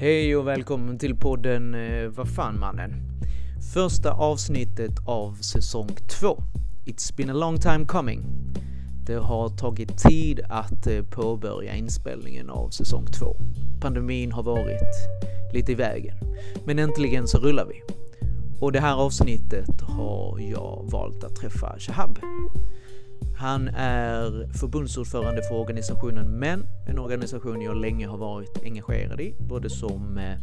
Hej och välkommen till podden eh, Vad fan mannen? Första avsnittet av säsong 2. It's been a long time coming. Det har tagit tid att eh, påbörja inspelningen av säsong 2. Pandemin har varit lite i vägen. Men äntligen så rullar vi. Och det här avsnittet har jag valt att träffa Shahab. Han är förbundsordförande för organisationen MÄN, en organisation jag länge har varit engagerad i, både som eh,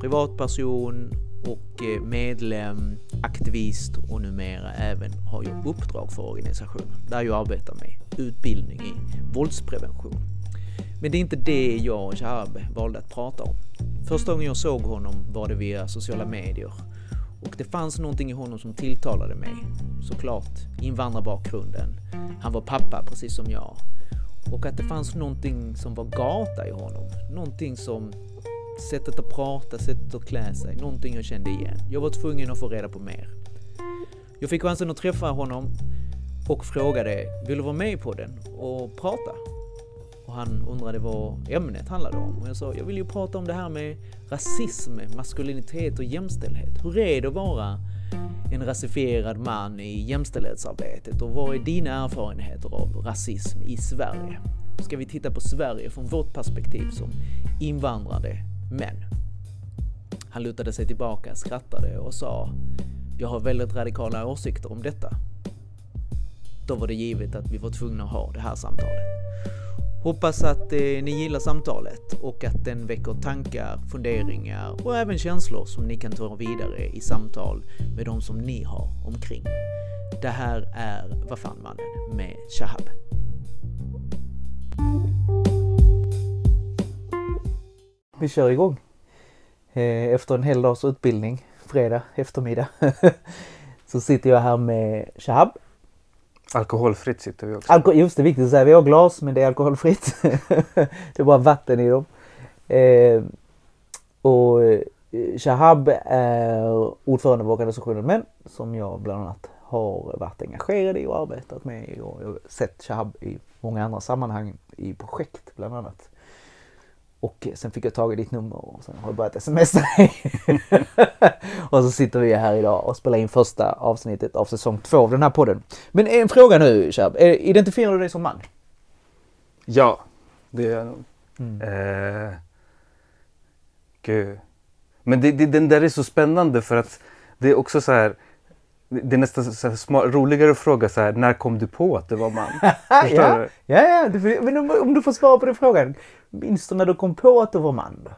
privatperson och eh, medlem, aktivist och numera även har jag uppdrag för organisationen där jag arbetar med utbildning i våldsprevention. Men det är inte det jag och Shahab valde att prata om. Första gången jag såg honom var det via sociala medier och det fanns någonting i honom som tilltalade mig. Såklart invandrarbakgrunden. Han var pappa precis som jag. Och att det fanns någonting som var gata i honom. Någonting som sättet att prata, sättet att klä sig. Någonting jag kände igen. Jag var tvungen att få reda på mer. Jag fick chansen att träffa honom och frågade, vill du vara med på den och prata? och han undrade vad ämnet handlade om. Och jag sa, jag vill ju prata om det här med rasism, maskulinitet och jämställdhet. Hur är det att vara en rasifierad man i jämställdhetsarbetet och vad är dina erfarenheter av rasism i Sverige? Ska vi titta på Sverige från vårt perspektiv som invandrade män? Han lutade sig tillbaka, skrattade och sa, jag har väldigt radikala åsikter om detta. Då var det givet att vi var tvungna att ha det här samtalet. Hoppas att eh, ni gillar samtalet och att den väcker tankar, funderingar och även känslor som ni kan ta vidare i samtal med de som ni har omkring. Det här är Vad fan mannen med Shahab. Vi kör igång. Eh, efter en hel dags utbildning, fredag eftermiddag, så sitter jag här med Shahab Alkoholfritt sitter vi också. Alko just det, viktigt att säga. Vi har glas men det är alkoholfritt. det är bara vatten i dem. Ehm, eh, och Shahab är ordförande för organisationen Män som jag bland annat har varit engagerad i och arbetat med. Och jag har sett Shahab i många andra sammanhang i projekt bland annat. Och sen fick jag tag i ditt nummer och sen har jag börjat smsa dig. och så sitter vi här idag och spelar in första avsnittet av säsong två av den här podden. Men en fråga nu Chab, identifierar du dig som man? Ja, det gör jag nog. Mm. Eh, gud. Men det, det, den där är så spännande för att det är också så här det är nästan så smart, roligare att fråga så här, när kom du på att du var man? ja, ja, ja, men om, om, du får svara på den frågan. Minns du när du kom på att du var man?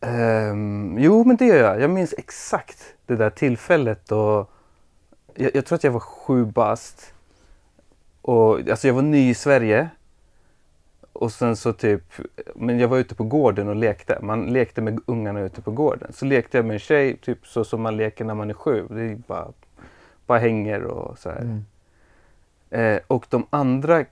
Um, jo, men det gör jag. Jag minns exakt det där tillfället och jag, jag tror att jag var sju bast. Och, alltså jag var ny i Sverige. Och sen så typ, men jag var ute på gården och lekte. Man lekte med ungarna ute på gården. Så lekte jag med en tjej, typ så som man leker när man är sju. Det är bara, bara hänger och så här. Mm. Eh, och de andra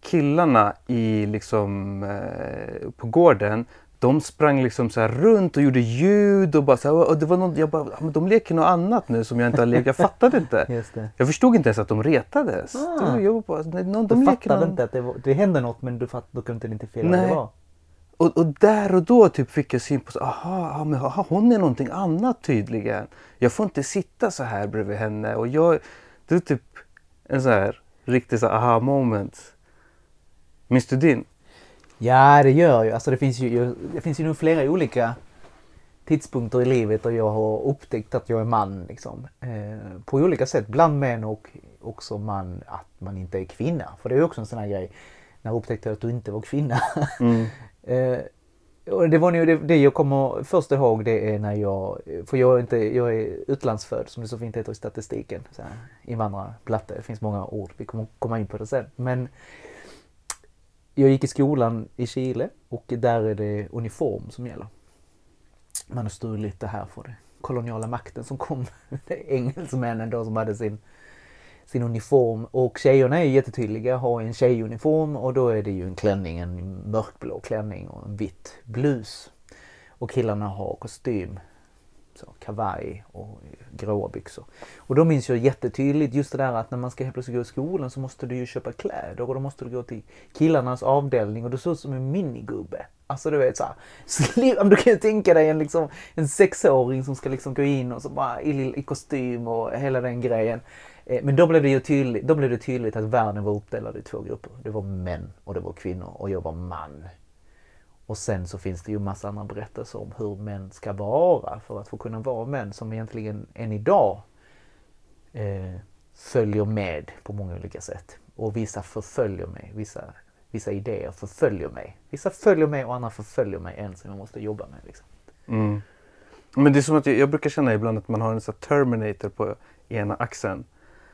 killarna i liksom eh, på gården, de sprang liksom så runt och gjorde ljud och bara så här, och det var någon, jag bara, men de leker något annat nu som jag inte har lekt. Jag fattade inte. Jag förstod inte ens att de retades. Ah. Jag bara, någon, de du fattade någon... inte att det, var, det hände något men du, fatt, du kunde inte identifiera vad det var? Och, och, där och då typ fick jag syn på, så, aha, men, aha, hon är någonting annat tydligen. Jag får inte sitta så här bredvid henne. Och jag, det är typ en så här riktig så aha moment. Minns du din? Ja, det gör ju. Alltså det finns ju, det finns ju nog flera olika tidpunkter i livet där jag har upptäckt att jag är man. Liksom. Eh, på olika sätt, bland män och också man, att man inte är kvinna. För det är också en sån här grej. När jag upptäckte att du inte var kvinna. Mm. eh, och det var nog det, det, jag kommer först ihåg det är när jag, för jag är, inte, jag är utlandsfödd som det så fint heter i statistiken. Invandrarplatte, det finns många ord, vi kommer komma in på det sen. Men jag gick i skolan i Chile och där är det uniform som gäller. Man har stulit det här för det koloniala makten som kom. Det är engelsmännen då som hade sin, sin uniform. Och tjejerna är jättetydliga, har en tjejuniform och då är det ju en klänning, en mörkblå klänning och en vitt blus. Och killarna har kostym så, kavaj och gråa byxor. Och då minns jag jättetydligt just det där att när man ska helt plötsligt gå i skolan så måste du ju köpa kläder och då måste du gå till killarnas avdelning och du ser ut som en minigubbe. Alltså du vet såhär, du kan ju tänka dig en, liksom, en sexåring som ska liksom gå in och så bara i, i kostym och hela den grejen. Eh, men då blev, det ju tydligt, då blev det tydligt att världen var uppdelad i två grupper. Det var män och det var kvinnor och jag var man. Och sen så finns det ju massa andra berättelser om hur män ska vara för att få kunna vara män som egentligen än idag eh, följer med på många olika sätt. Och vissa förföljer mig, vissa, vissa idéer förföljer mig. Vissa följer mig och andra förföljer mig än som jag måste jobba med. Liksom. Mm. Men det är som att jag, jag, brukar känna ibland att man har en sån Terminator på ena axeln.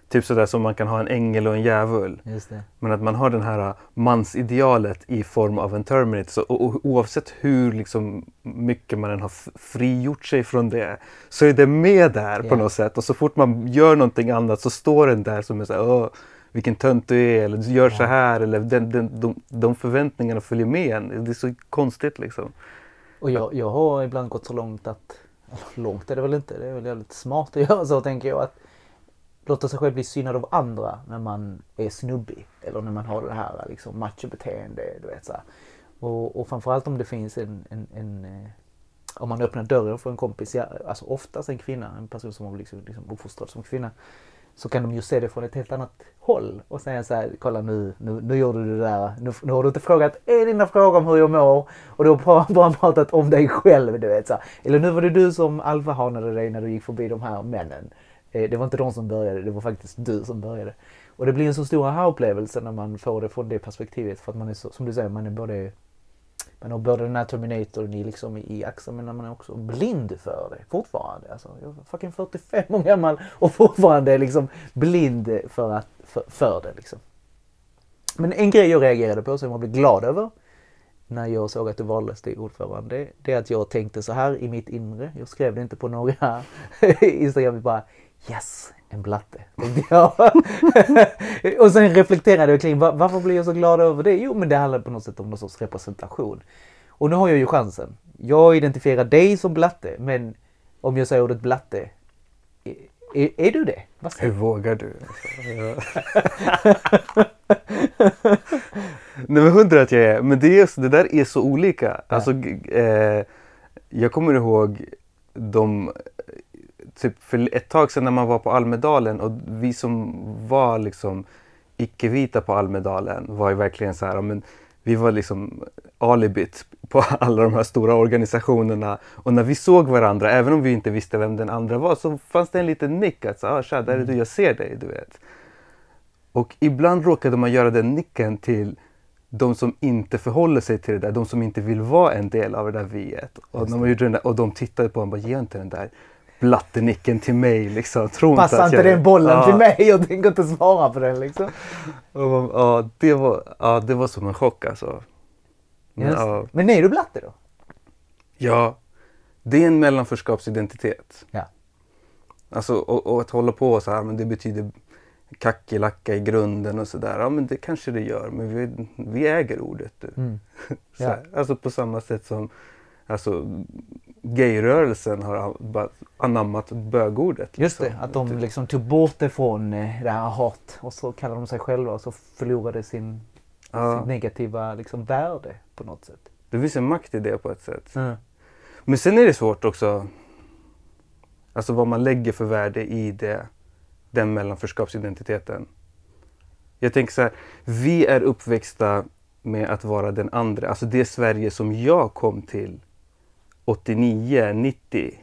Typ sådär som man kan ha en ängel och en djävul. Men att man har den här äh, mansidealet i form av en Terminator. Så, och, oavsett hur liksom, mycket man än har frigjort sig från det så är det med där yeah. på något sätt. Och så fort man gör någonting annat så står den där som är såhär Åh, vilken tönt du är eller du gör yeah. så här eller den, den, de, de förväntningarna följer med en. Det är så konstigt liksom. Och jag, jag har ibland gått så långt att, långt är det väl inte, det är väl väldigt smart att göra så tänker jag. att låta sig själv bli synad av andra när man är snubbig. Eller när man har det här liksom, machobeteende. Du vet, så här. Och, och framförallt om det finns en, en, en eh, om man öppnar dörren för en kompis, alltså oftast en kvinna, en person som har liksom, liksom uppfostrad som kvinna. Så kan de ju se det från ett helt annat håll och säga så här, kolla nu, nu, nu gjorde du det där. Nu, nu har du inte frågat en enda fråga om hur jag mår och du har bara pratat om dig själv. Du vet, så här. Eller nu var det du som alfahanade dig när du gick förbi de här männen. Eh, det var inte de som började, det var faktiskt du som började. Och det blir en så stor aha-upplevelse när man får det från det perspektivet. För att man är så, som du säger, man är både man har både den här Terminatorn liksom i, liksom, i axeln men man är också blind för det fortfarande. Alltså, jag är fucking 45 år gammal och fortfarande är liksom blind för, att, för, för det. Liksom. Men en grej jag reagerade på som jag blev glad över när jag såg att du valdes till ordförande. Det är att jag tänkte så här i mitt inre. Jag skrev det inte på några Instagram. Bara Yes, en blatte, tänkte jag. och sen reflekterade jag kring varför blir jag så glad över det? Jo, men det handlar på något sätt om någon sorts representation. Och nu har jag ju chansen. Jag identifierar dig som blatte, men om jag säger ordet blatte, är, är du det? Hur vågar du? Nej men hundra att jag är. Men det, är, det där är så olika. Ja. Alltså, eh, jag kommer ihåg de typ för ett tag sedan när man var på Almedalen och vi som var liksom icke-vita på Almedalen var ju verkligen så här, men vi var liksom alibit på alla de här stora organisationerna. Och när vi såg varandra, även om vi inte visste vem den andra var, så fanns det en liten nick att så, ah, tja, där är du, jag ser dig, du vet. Och ibland råkade man göra den nicken till de som inte förhåller sig till det där, de som inte vill vara en del av det där viet. Och, när man gjorde den där, och de tittade på en och bara, ge inte den där blattenicken till mig. Liksom. Tror Passar inte, den bollen ja. till mig? Jag tänker inte svara på den. Liksom. Ja, det var, ja, det var som en chock alltså. Men, ja. Men är du blatte då? Ja, det är en mellanförskapsidentitet. Ja. Alltså, och, och, att hålla på så här, men det betyder kackerlacka i grunden och sådär. Ja men det kanske det gör, men vi, vi äger ordet. Du. Mm. Ja. alltså på samma sätt som alltså, gayrörelsen har anammat bögordet. Just det, liksom. att de liksom tog bort det från eh, det här hat och så kallar de sig själva och så förlorade sin, ja. sin negativa liksom, värde på något sätt. Det finns en makt i det på ett sätt. Mm. Men sen är det svårt också, alltså vad man lägger för värde i det, den mellanförskapsidentiteten. Jag tänker så här, vi är uppväxta med att vara den andra, alltså det Sverige som jag kom till 89, 90.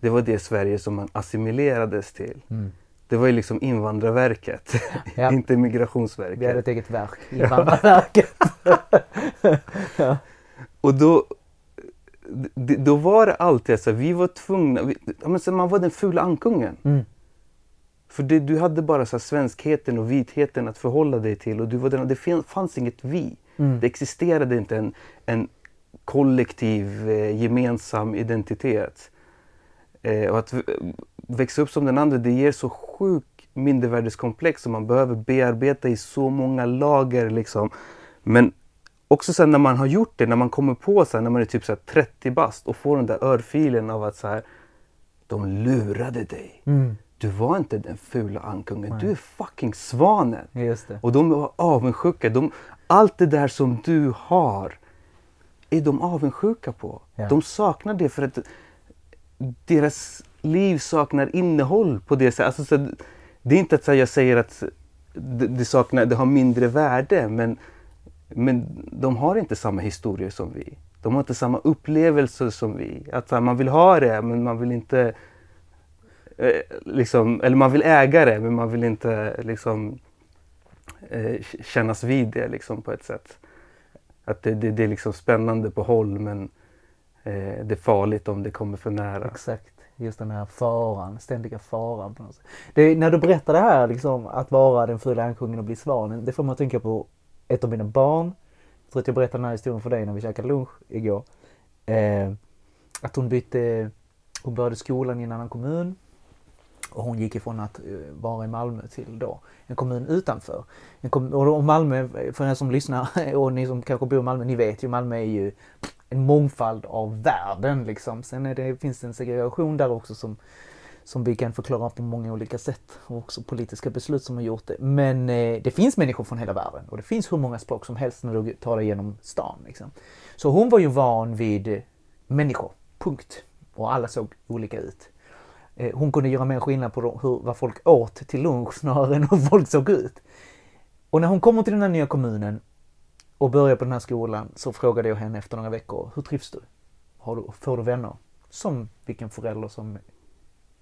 Det var det Sverige som man assimilerades till. Mm. Det var ju liksom Invandrarverket, ja. inte Migrationsverket. Vi hade ett eget verk, Invandrarverket. ja. Och då, då var det alltid så vi var tvungna, vi, man var den fula ankungen. Mm. För det, du hade bara så svenskheten och vitheten att förhålla dig till och du var den, det fanns inget vi. Mm. Det existerade inte en, en kollektiv eh, gemensam identitet. Eh, och att växa upp som den andra det ger så sjuk mindervärdeskomplex som man behöver bearbeta i så många lager. Liksom. Men också sen när man har gjort det, när man kommer på här, när man är typ så 30 bast och får den där örfilen av att så här, de lurade dig. Mm. Du var inte den fula ankungen, Nej. du är fucking svanen. Och de var avundsjuka. De, allt det där som du har är de avundsjuka på. Ja. De saknar det för att deras liv saknar innehåll på det sättet. Alltså, så, det är inte att så jag säger att det, det, saknar, det har mindre värde men, men de har inte samma historier som vi. De har inte samma upplevelser som vi. Att här, man vill ha det men man vill inte eh, liksom, eller man vill äga det men man vill inte liksom eh, kännas vid det liksom på ett sätt. Att det, det, det är liksom spännande på håll men eh, det är farligt om det kommer för nära. Exakt. Just den här faran, ständiga faran på något sätt. Det, när du berättar det här, liksom, att vara den fula ankungen och bli svanen. Det får man tänka på ett av mina barn. Jag tror att jag berättade den här historien för dig när vi käkade lunch igår. Eh, att hon bytte, hon började skolan i en annan kommun. Och hon gick ifrån att eh, vara i Malmö till då en kommun utanför. En kom, och Malmö, för er som lyssnar och ni som kanske bor i Malmö, ni vet ju Malmö är ju en mångfald av världen liksom. Sen är det, finns det en segregation där också som, som vi kan förklara på många olika sätt. Och också politiska beslut som har gjort det. Men eh, det finns människor från hela världen och det finns hur många språk som helst när du tar dig genom stan. Liksom. Så hon var ju van vid eh, människor, punkt. Och alla såg olika ut. Eh, hon kunde göra mer skillnad på hur, vad folk åt till lunch snarare än hur folk såg ut. Och när hon kommer till den här nya kommunen och börjar på den här skolan så frågade jag henne efter några veckor, hur trivs du? Har du får du vänner? Som vilken förälder som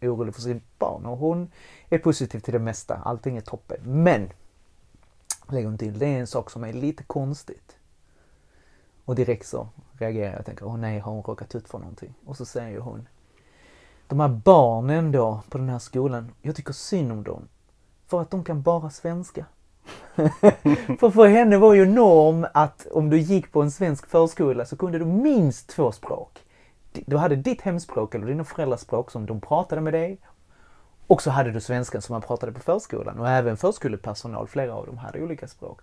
är orolig för sitt barn. Och hon är positiv till det mesta, allting är toppen. Men, lägger hon till, det är en sak som är lite konstigt. Och direkt så reagerar jag och tänker, åh nej, har hon råkat ut för någonting? Och så säger ju hon, de här barnen då på den här skolan, jag tycker synd om dem. För att de kan bara svenska. för för henne var ju norm att om du gick på en svensk förskola så kunde du minst två språk. Du hade ditt hemspråk eller dina föräldrars språk som de pratade med dig. Och så hade du svenskan som man pratade på förskolan och även förskolepersonal, flera av dem hade olika språk.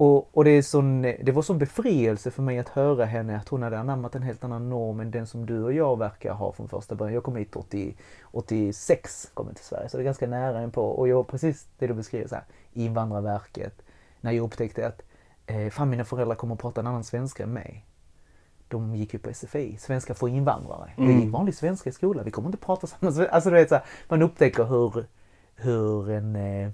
Och, och det, är sån, det var sån befrielse för mig att höra henne att hon hade anammat en helt annan norm än den som du och jag verkar ha från första början. Jag kom hit 80, 86 kom till Sverige, så det är ganska nära en på. Och jag, precis det du beskriver, så här, Invandrarverket, när jag upptäckte att eh, fan mina föräldrar kommer att prata en annan svenska än mig. De gick ju på SFI, svenska för invandrare. Jag gick vanlig svenska i skolan, vi kommer inte prata samma svenska. Alltså du vet så här, man upptäcker hur, hur en eh,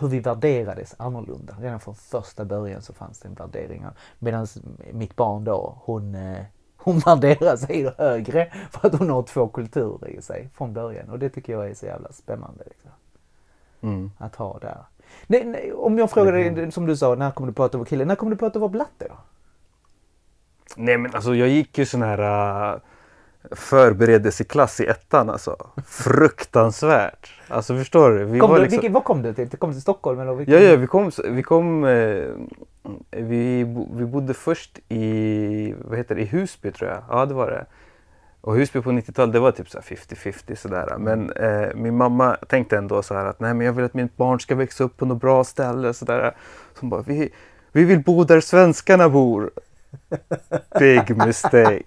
hur vi värderades annorlunda. Redan från första början så fanns det en värdering. Medan mitt barn då, hon, eh, hon värderar sig högre för att hon har två kulturer i sig från början. Och det tycker jag är så jävla spännande. Liksom, Mm. att ha där. Nej, nej, om jag frågar dig, som du sa, när kommer du på att du var kille? När kommer du på att du var blatte då? Nej men alltså jag gick ju sån här uh, förberedelseklass i ettan alltså. Fruktansvärt. Alltså förstår du? Vi Kom var du, liksom... vilken, vad kom du till? Kom du till Stockholm eller? Vilken? Ja, ja, vi kom, vi kom eh, vi, vi bodde först i, vad heter det, i Husby tror jag. Ja, det var det. Och Husby på 90-talet, det var typ så här 50-50 sådär. Men eh, min mamma tänkte ändå så här att nej men jag vill att mitt barn ska växa upp på något bra ställe sådär. Så hon bara, vi, vi vill bo där svenskarna bor. Big mistake.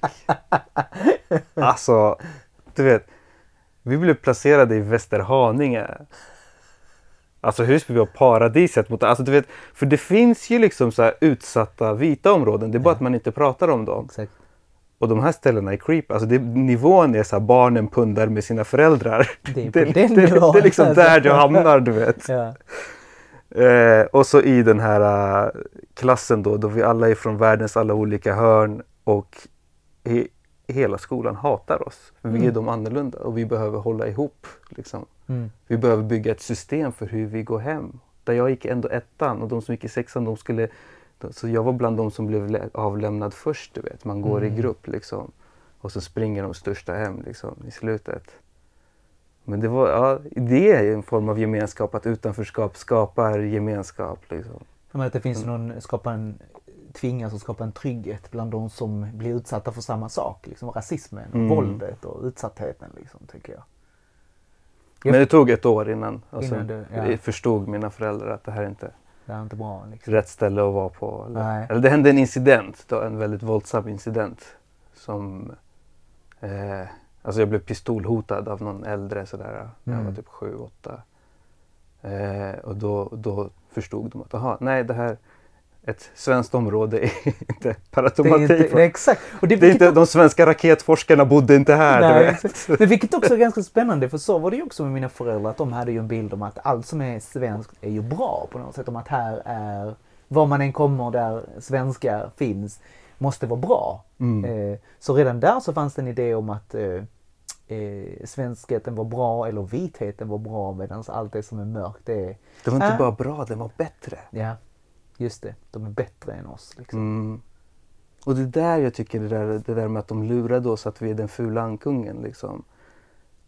Alltså, du vet. Vi blev placerade i Västerhaninge. Alltså Husby var paradiset mot, alltså du vet, för det finns ju liksom så här utsatta vita områden, det är bara Ja. att man inte pratar om dem. Exakt. Och de här ställena är creep, alltså det, nivån är så här barnen pundar med sina föräldrar. Det är det, det, det är liksom alltså. där du hamnar, du vet. Ja. Eh, och så i den här eh, klassen då, då vi alla är från världens alla olika hörn och he, hela skolan hatar oss. För Vi är Mm. de annorlunda och vi behöver hålla ihop. Liksom. Mm. Vi behöver bygga ett system för hur vi går hem. Där jag gick ändå ettan och de som gick i sexan, de skulle... Så jag var bland de som blev lä- avlämnad först, du vet. Man går Mm. i grupp liksom. Och så springer de största hem liksom i slutet. Men det var, ja, det är en form av gemenskap, att utanförskap skapar gemenskap liksom. Mig att det finns någon, skapa en, tvingas att skapa en trygghet bland de som blir utsatta för samma sak. Liksom rasismen, Mm. våldet och utsattheten liksom, tycker jag. Men det tog ett år innan, alltså, Innan du- ja. förstod mina föräldrar att det här är inte Det är inte bra liksom. rätt ställe att vara på. Eller, Nej. eller det hände en incident, då, en väldigt våldsam incident som eh, Alltså jag blev pistolhotad av någon äldre sådär. Jag var Mm. typ sju, åtta. Eh, och då, då förstod de att aha, nej det här ett svenskt område är inte per Det är automatik. inte, exakt. Och det, Det är inte, de svenska raketforskarna bodde inte här. Nej, du. Men vilket också är ganska spännande för så var det ju också med mina föräldrar att de hade ju en bild om att allt som är svenskt är ju bra på något sätt. Om att här är, var man än kommer där svenskar finns, måste vara bra. Mm. Eh, så redan där så fanns det en idé om att eh, eh, svenskheten var bra eller vitheten var bra medan allt det som är mörkt det är, Det var inte Äh. bara bra, det var bättre. ja, just det, de är bättre än oss. Liksom. Mm. Och det är där jag tycker det där, det där med att de lurade oss att vi är den fula ankungen. Liksom.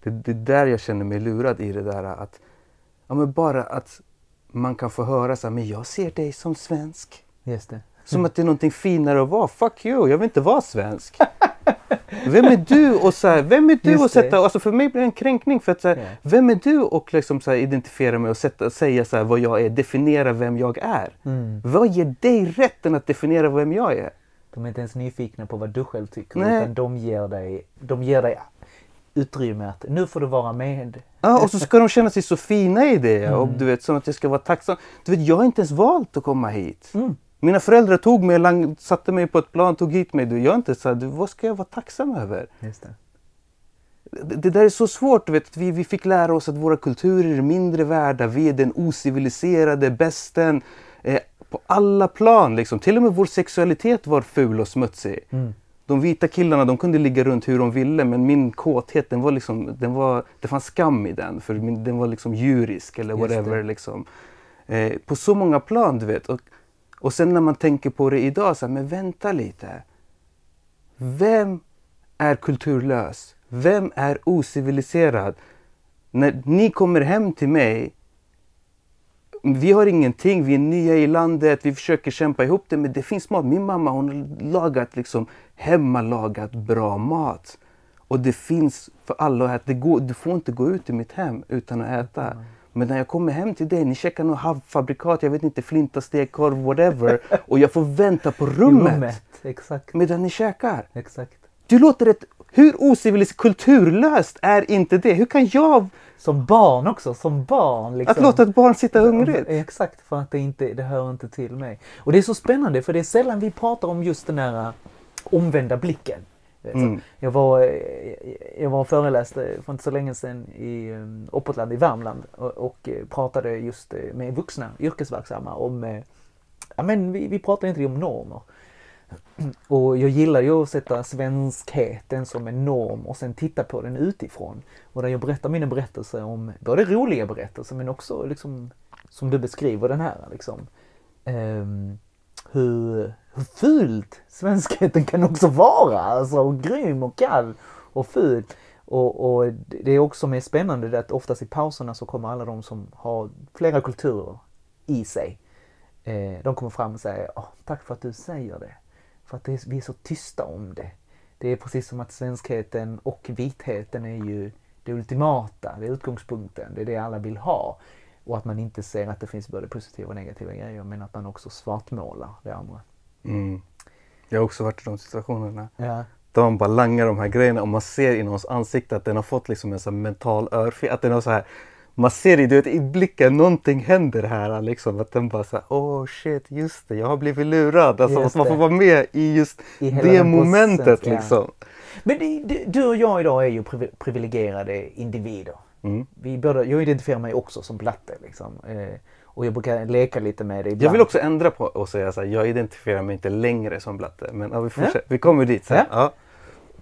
Det, det är där jag känner mig lurad i det där att ja, men bara att man kan få höra så här, men jag ser dig som svensk. Just det. Som att det är någonting finare att vara. Fuck you, jag vill inte vara svensk. Vem är du och så här, vem är du och sätta, alltså för mig blir det en kränkning för att så här, Ja. vem är du och liksom så här, identifiera mig och sätta, säga så här, vad jag är, definiera vem jag är. Mm. Vad ger dig rätten att definiera vem jag är? De är inte ens nyfikna på vad du själv tycker Nej. utan de ger dig, de ger dig utrymme att nu får du vara med. Ja, och så ska de känna sig så fina i det. Och Mm. du vet, som att jag ska vara tacksam. Du vet, jag har inte ens valt att komma hit. Mm. Mina föräldrar tog mig, lang- satte mig på ett plan, tog hit mig. Du, jag är inte så här, du, vad ska jag vara tacksam över? Just det. Det, det där är så svårt. Du vet, vi, vi fick lära oss att våra kulturer är mindre värda. Vi är den ociviliserade bästen. Eh, på alla plan. Liksom. Till och med vår sexualitet var ful och smutsig. Mm. De vita killarna de kunde ligga runt hur de ville men min kåthet den var liksom, den var, det fanns skam i den för min, den var liksom djurisk eller Just whatever. Liksom. Eh, på så många plan du vet. Och, och sen när man tänker på det idag, så här, men vänta lite. Vem är kulturlös? Vem är ociviliserad? När ni kommer hem till mig vi har ingenting, vi är nya i landet, vi försöker kämpa ihop det men det finns mat. Min mamma hon har lagat liksom hemmalagat bra mat. Och det finns för alla att äta. Det går, du får inte gå ut i mitt hem utan att äta. Men när jag kommer hem till dig, ni käkar något halvfabrikat, jag vet inte, flinta, stekkorv, whatever. Och jag får vänta på rummet, Rummet. Exakt. medan ni käkar. Exakt. Du låter ett... Hur ociviliserat, kulturlöst är inte det? Hur kan jag... Som barn också, som barn. Liksom. Att låta ett barn sitta hungrigt? Exakt, för att det, inte, det hör inte till mig. Och det är så spännande för det är sällan vi pratar om just den här omvända blicken. Du. Mm. Jag, var, eh, jag var föreläste för inte så länge sedan i um, Oppotland i Värmland och, och eh, pratade just eh, med vuxna yrkesverksamma om, eh, ja men vi, vi pratade inte om normer. Och jag gillar ju att sätta svenskheten som en norm och sen titta på den utifrån. Och där jag berättar mina berättelser om både roliga berättelser men också liksom som du beskriver den här liksom. ehm, hur, hur fult svenskheten kan också vara. Alltså och grym och kall och ful. Och, och det är också mer spännande det att oftast i pauserna så kommer alla de som har flera kulturer i sig. Eh, de kommer fram och säger Åh, tack för att du säger det. För att det är, vi är så tysta om det. Det är precis som att svenskheten och vitheten är ju det ultimata, det är utgångspunkten, det är det alla vill ha. Och att man inte ser att det finns både positiva och negativa grejer men att man också svartmålar det andra. Mm. Jag har också varit i de situationerna. Ja. De bara langar de här grejerna och man ser i någons ansikte att den har fått liksom en sån mental örfil. Att den har så här, man ser i, du vet, i blicken, någonting händer här liksom. Att den bara såhär, oh shit, just det, jag har blivit lurad. Alltså Just man får det. vara med i just I det momentet processen, ja. liksom. Men du, och jag idag är ju privi- privilegierade individer. Mm. Vi båda, jag identifierar mig också som blatte liksom. Och jag brukar leka lite med det ibland. Jag vill också ändra på och säga så här, jag identifierar mig inte längre som blatte. Men ja, vi, fortsätter. vi kommer dit sen. Ja.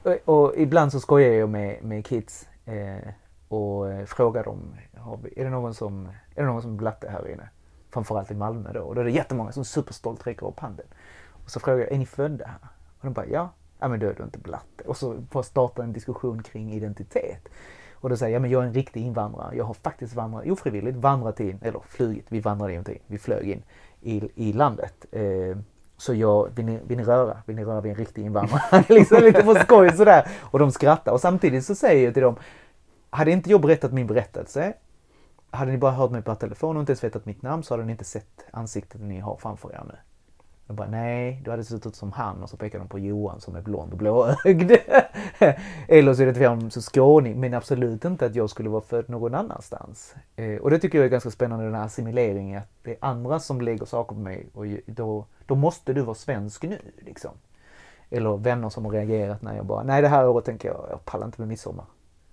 Ja. Och, och ibland så skojar jag med, med kids eh, och eh, frågar dem, vi, är, det någon som, är det någon som blatte här inne? Framförallt i Malmö då. Och då är det jättemånga som superstolt räcker upp handen. Och så frågar jag, är ni födda här? Och de bara, ja. Ja men då är du inte blatte. Och så får starta en diskussion kring identitet. Och då säger jag, men jag är en riktig invandrare. Jag har faktiskt vandrat, ofrivilligt vandrat in, eller flugit, vi vandrade inte in, vi flög in i, i landet. Eh, så jag, vill ni, vill ni röra? Vill ni röra vid en riktig invandrare? liksom lite på skoj sådär. Och de skrattar. Och samtidigt så säger jag till dem, hade inte jag berättat min berättelse, hade ni bara hört mig på telefon och inte ens vetat mitt namn så hade ni inte sett ansiktet ni har framför er nu. Jag bara, nej, du hade sett ut som han och så pekade de på Johan som är blond och blåögd. Eller så identifierar de som skåning, men absolut inte att jag skulle vara född någon annanstans. Eh, och det tycker jag är ganska spännande, den här assimileringen, att det är andra som lägger saker på mig och då, då måste du vara svensk nu liksom. Eller vänner som har reagerat när jag bara, nej det här året tänker jag, jag pallar inte med midsommar.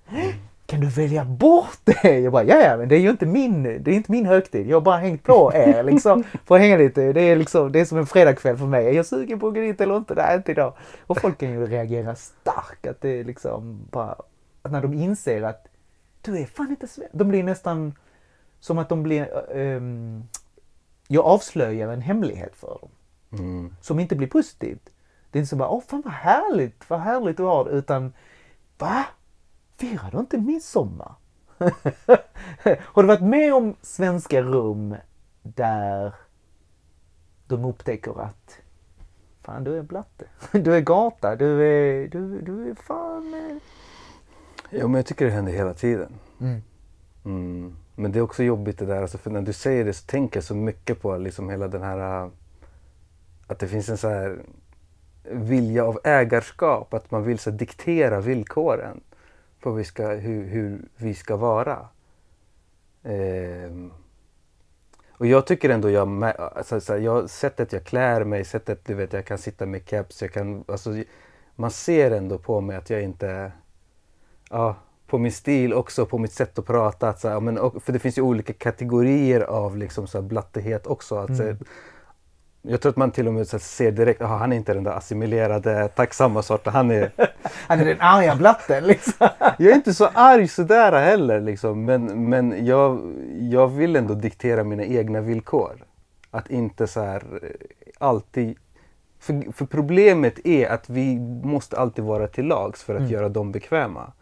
Mm. Kan du välja bort det? Jag bara, ja, ja men det är ju inte min, det är inte min högtid. Jag har bara hängt på er liksom. Att hänga lite. Det är liksom, det är som en fredagkväll för mig. Är jag sugen på att gå dit eller inte? Nej, inte idag. Och folk kan ju reagera starkt. Att det är liksom bara, när de inser att du är fan inte svensk. De blir nästan som att de blir, um, jag avslöjar en hemlighet för dem. Mm. Som inte blir positivt. Det är inte så bara, åh fan vad härligt, vad härligt du har. Utan, va? Firar du inte midsommar? har du varit med om svenska rum där de upptäcker att fan du är blatte, du är gata, du är, du, du är fan... Eh. Ja men jag tycker det händer hela tiden. Mm. Mm. Men det är också jobbigt det där, alltså, för när du säger det så tänker jag så mycket på liksom hela den här äh, att det finns en så här vilja av ägarskap, att man vill så diktera villkoren på vi ska, hur, hur vi ska vara. Eh, och jag tycker ändå jag, alltså, så här, jag, sättet jag klär mig, sättet du vet jag kan sitta med keps, jag kan, alltså, man ser ändå på mig att jag inte, ja, på min stil också, på mitt sätt att prata. Att, så här, men, och, för det finns ju olika kategorier av liksom, så här, blattighet också. Att, mm. så, jag tror att man till och med ser direkt, att han är inte den där assimilerade, tacksamma sorten. Han är... han är den arga blatten liksom. jag är inte så arg sådär heller liksom. Men, men jag, jag vill ändå diktera mina egna villkor. Att inte så här alltid... För, för problemet är att vi måste alltid vara till lags för att mm. göra dem bekväma.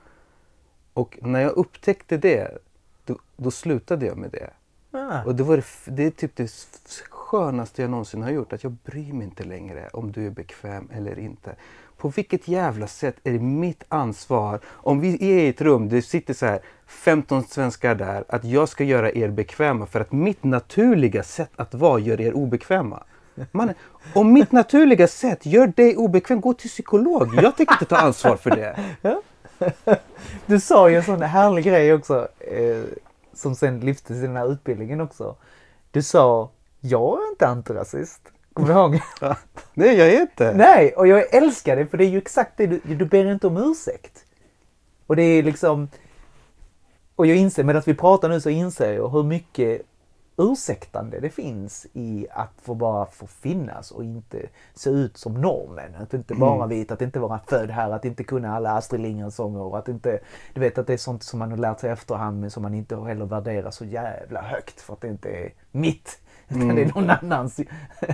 Och när jag upptäckte det, då, då slutade jag med det. Ah. Och det, var, det är typ det skönaste jag någonsin har gjort. Att jag bryr mig inte längre om du är bekväm eller inte. På vilket jävla sätt är det mitt ansvar, om vi är i ett rum, det sitter så här 15 svenskar där, att jag ska göra er bekväma för att mitt naturliga sätt att vara gör er obekväma. Man, om mitt naturliga sätt gör dig obekväm, gå till psykolog. Jag tänker inte ta ansvar för det. Du sa ju en sån härlig grej också, eh, som sen lyftes i den här utbildningen också. Du sa jag är inte antirasist. Kommer du ihåg? Nej, jag är inte. Nej, och jag älskar det för det är ju exakt det du, du ber inte om ursäkt. Och det är liksom... Och jag inser, medan vi pratar nu så inser jag hur mycket ursäktande det finns i att få bara få finnas och inte se ut som normen. Att inte mm. vit, att inte vara född här, att inte kunna alla Astrid Lindgren-sånger och att inte... Du vet att det är sånt som man har lärt sig efterhand men som man inte heller värderar så jävla högt för att det inte är mitt. Utan mm. det är någon annans.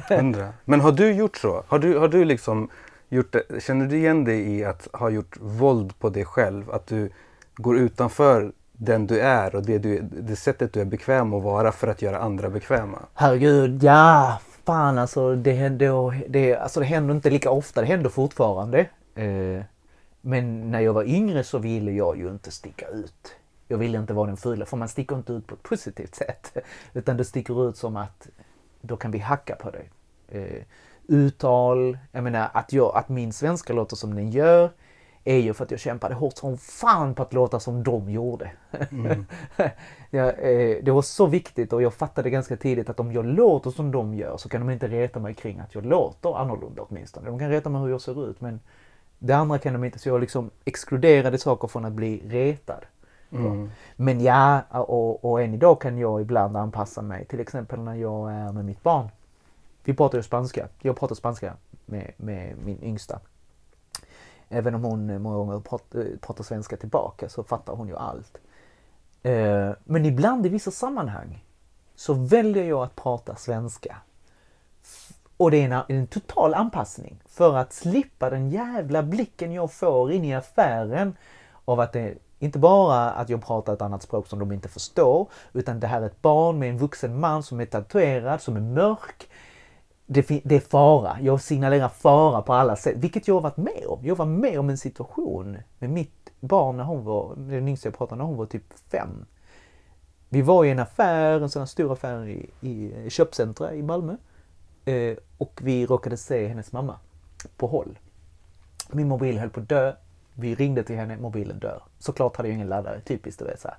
Men har du gjort så? Har du, har du liksom gjort det? Känner du igen dig i att ha gjort våld på dig själv? Att du går utanför den du är och det, du, det sättet du är bekväm att vara för att göra andra bekväma? Herregud, ja. Fan alltså det händer, det, alltså det händer inte lika ofta. Det händer fortfarande. Eh, men när jag var yngre så ville jag ju inte sticka ut jag vill inte vara den fula, för man sticker inte ut på ett positivt sätt. Utan det sticker ut som att då kan vi hacka på det. Eh, uttal, jag menar att, jag, att min svenska låter som den gör är ju för att jag kämpade hårt som fan på att låta som de gjorde. Mm. ja, eh, det var så viktigt och jag fattade ganska tidigt att om jag låter som de gör så kan de inte reta mig kring att jag låter annorlunda åtminstone. De kan reta mig hur jag ser ut men det andra kan de inte. Så jag liksom exkluderade saker från att bli retad. Mm. Men ja, och, och än idag kan jag ibland anpassa mig. Till exempel när jag är med mitt barn. Vi pratar ju spanska. Jag pratar spanska med, med min yngsta. Även om hon många gånger pratar, pratar svenska tillbaka så fattar hon ju allt. Eh, men ibland i vissa sammanhang så väljer jag att prata svenska. Och det är en, en total anpassning för att slippa den jävla blicken jag får in i affären av att det inte bara att jag pratar ett annat språk som de inte förstår, utan det här är ett barn med en vuxen man som är tatuerad, som är mörk. Det, det är fara. Jag signalerar fara på alla sätt, vilket jag har varit med om. Jag var med om en situation med mitt barn när hon var, den yngsta jag pratade när hon var typ fem. Vi var i en affär, en sån här stor affär i, i köpcentra i Malmö. Eh, och vi råkade se hennes mamma på håll. Min mobil höll på att dö. Vi ringde till henne, mobilen dör. Såklart hade jag ingen laddare, typiskt du vet så här.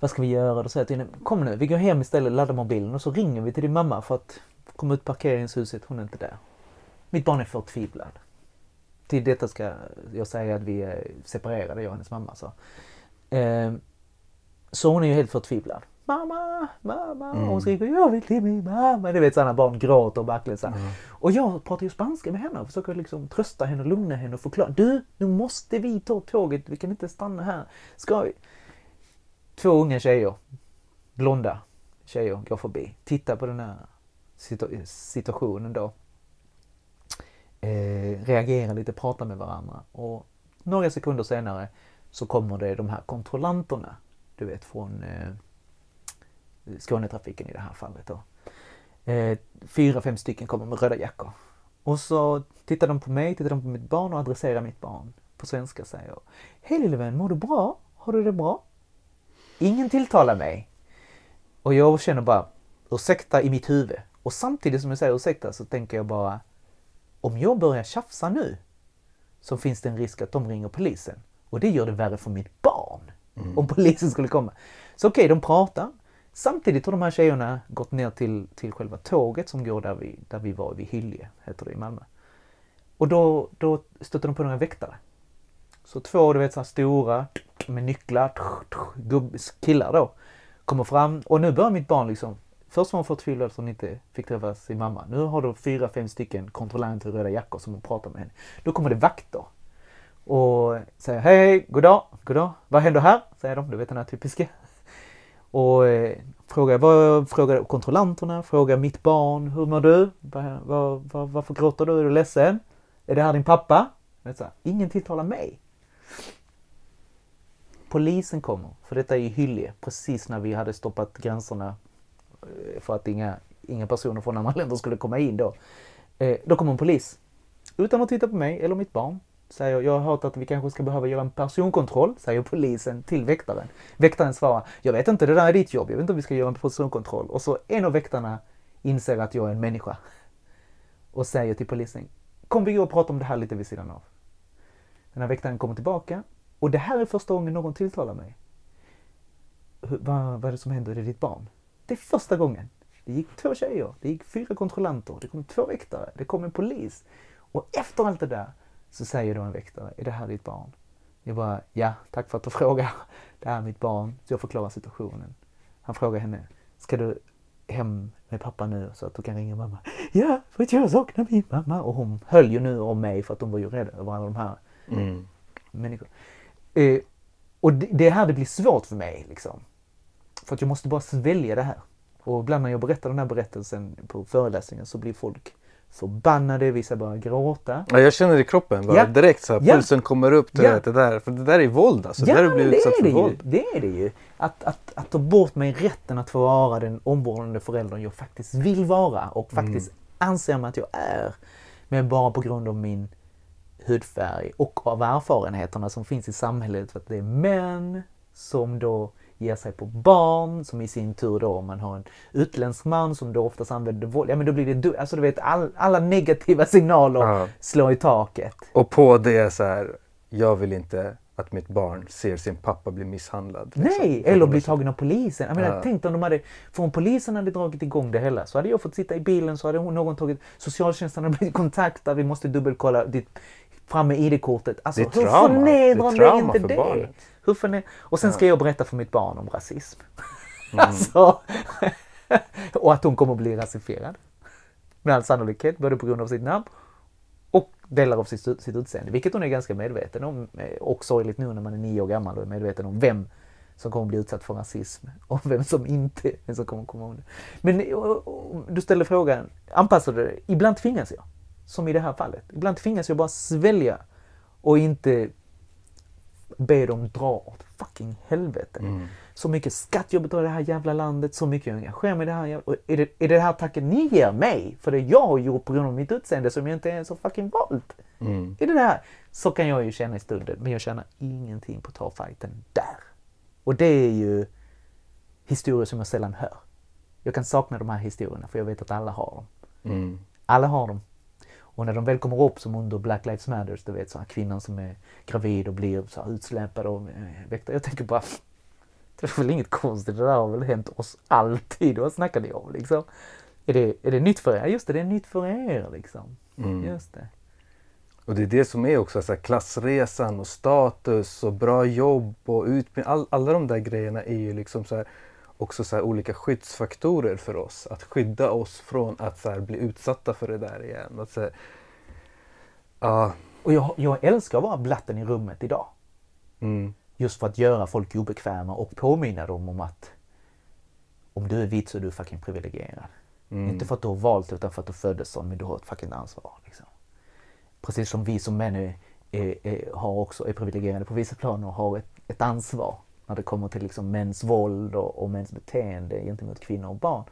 Vad ska vi göra? Då säger jag till henne, kom nu, vi går hem istället, laddar mobilen och så ringer vi till din mamma för att komma ut parkeringshuset, hon är inte där. Mitt barn är förtvivlad. Till detta ska jag säga att vi är separerade, jag och hennes mamma. Så, eh, så hon är ju helt förtvivlad. Mamma, mamma. Mm. Och hon skriker jag vill till min mamma. Du vet sådana barn gråter och verkligen så mm. Och jag pratar ju spanska med henne och försöker liksom trösta henne, lugna henne och förklara. Du, nu måste vi ta tåget. Vi kan inte stanna här. Ska vi? Två unga tjejer, blonda tjejer, går förbi. Tittar på den här situationen då. Eh, reagerar lite, pratar med varandra. Och några sekunder senare så kommer det de här kontrollanterna. Du vet från eh, Skånetrafiken i det här fallet. Då. Eh, fyra, fem stycken kommer med röda jackor. Och så tittar de på mig, tittar de på mitt barn och adresserar mitt barn. På svenska säger Hej lille vän, mår du bra? Har du det bra? Ingen tilltalar mig. Och jag känner bara ursäkta i mitt huvud. Och samtidigt som jag säger ursäkta så tänker jag bara om jag börjar tjafsa nu så finns det en risk att de ringer polisen. Och det gör det värre för mitt barn. Mm. Om polisen skulle komma. Så okej, okay, de pratar. Samtidigt har de här tjejerna gått ner till, till själva tåget som går där vi, där vi var, vid Hylje, heter det i Malmö. Och då, då stötte de på några väktare. Så två, du vet, så här stora med nycklar, killar då, kommer fram. Och nu börjar mitt barn liksom, först var hon förtvivlad att hon inte fick träffa sin mamma. Nu har de fyra, fem stycken kontrollanter i röda jackor som pratar med henne. Då kommer det vakter. Och säger hej, hej, goddag, goddag. Vad händer här? Säger de, du vet den här typiska. Och eh, frågar, vad, frågar kontrollanterna, frågar mitt barn, hur mår du? Var, var, var, varför gråter du? Är du ledsen? Är det här din pappa? Så här, ingen tilltalar mig. Polisen kommer, för detta är ju Hyllie, precis när vi hade stoppat gränserna eh, för att inga, inga personer från andra länder skulle komma in då. Eh, då kommer en polis. Utan att titta på mig eller mitt barn säger jag har hört att vi kanske ska behöva göra en personkontroll, säger polisen till väktaren. Väktaren svarar, jag vet inte, det där är ditt jobb, jag vet inte om vi ska göra en personkontroll. Och så en av väktarna inser att jag är en människa och säger till polisen, kom vi gå och prata om det här lite vid sidan av. Den här väktaren kommer tillbaka och det här är första gången någon tilltalar mig. Vad, vad är det som händer? Är det ditt barn? Det är första gången. Det gick två tjejer, det gick fyra kontrollanter, det kom två väktare, det kom en polis. Och efter allt det där så säger då en väktare, är det här ditt barn? Jag bara, ja, tack för att du frågar. Det här är mitt barn. Så jag förklarar situationen. Han frågar henne, ska du hem med pappa nu så att du kan ringa mamma? Ja, för att jag saknar min mamma. Och hon höll ju nu om mig för att hon var ju rädd över alla de här mm. människorna. Eh, och det, det här det blir svårt för mig liksom. För att jag måste bara svälja det här. Och ibland när jag berättar den här berättelsen på föreläsningen så blir folk förbannade, vissa börjar gråta. Ja, jag känner det i kroppen bara, ja. direkt så här, ja. pulsen kommer upp. Det, ja. det där, för det där är våld alltså. Ja, det där blir utsatt för det våld. Ju. Det är det ju. Att, att, att ta bort mig rätten att få vara den omvårdande föräldern jag faktiskt vill vara och mm. faktiskt mm. anser mig att jag är. Men bara på grund av min hudfärg och av erfarenheterna som finns i samhället. För att det är män som då ger sig på barn som i sin tur då om man har en utländsk man som då oftast använder våld. Ja men då blir det, alltså du vet all, alla negativa signaler ja. slår i taket. Och på det så här, jag vill inte att mitt barn ser sin pappa bli misshandlad. Liksom. Nej, eller bli tagen av polisen. Jag menar, ja. tänk om de hade, för om polisen hade dragit igång det hela så hade jag fått sitta i bilen så hade någon tagit, socialtjänsten hade blivit kontaktad, vi måste dubbelkolla ditt fram med ID-kortet. Alltså, det är trauma. förnedrande är, inte det? Barnet. Hur förne... Och sen ska jag berätta för mitt barn om rasism. Mm. alltså, och att hon kommer att bli rasifierad. Med all sannolikhet, både på grund av sitt namn och delar av sitt, sitt utseende. Vilket hon är ganska medveten om. Eh, och sorgligt nu när man är nio år gammal och är medveten om vem som kommer att bli utsatt för rasism och vem som inte vem som kommer komma undan. Men du ställer frågan, anpassar du dig? Ibland tvingas jag. Som i det här fallet. Ibland tvingas jag bara svälja och inte be dem dra åt fucking helvete. Mm. Så mycket skatt jag betalar i det här jävla landet, så mycket jag engagerar mig i det här. Och är, det, är det här tacken ni ger mig för det jag har gjort på grund av mitt utseende som jag inte är så fucking valt? Mm. Är det där? Så kan jag ju känna i stunden, men jag känner ingenting på att ta fighten där. Och det är ju historier som jag sällan hör. Jag kan sakna de här historierna för jag vet att alla har dem. Mm. Alla har dem. Och när de väl kommer upp som under Black Lives Matter, du vet så här, kvinnan som är gravid och blir så här utsläpad av eh, väktare. Jag tänker bara, det är väl inget konstigt, det där har väl hänt oss alltid. Vad snackar ni om liksom? Är det, är det nytt för er? Just det, det är nytt för er liksom. Mm. Just det. Och det är det som är också så här, klassresan och status och bra jobb och utbildning. All, alla de där grejerna är ju liksom så här, också så olika skyddsfaktorer för oss. Att skydda oss från att så bli utsatta för det där igen. Att, så här, ja, Och jag, jag älskar att vara blatten i rummet idag. mm, Just för att göra folk obekväma och påminna dem om att om du är vit så är du fucking privilegierad. mm, Inte för att du har valt utan för att du föddes sån, men du har ett fucking ansvar. Liksom. Precis som vi som män är, är, är, har också, är privilegierade på vissa plan och har ett, ett ansvar när det kommer till liksom mäns våld och, och mäns beteende gentemot kvinnor och barn.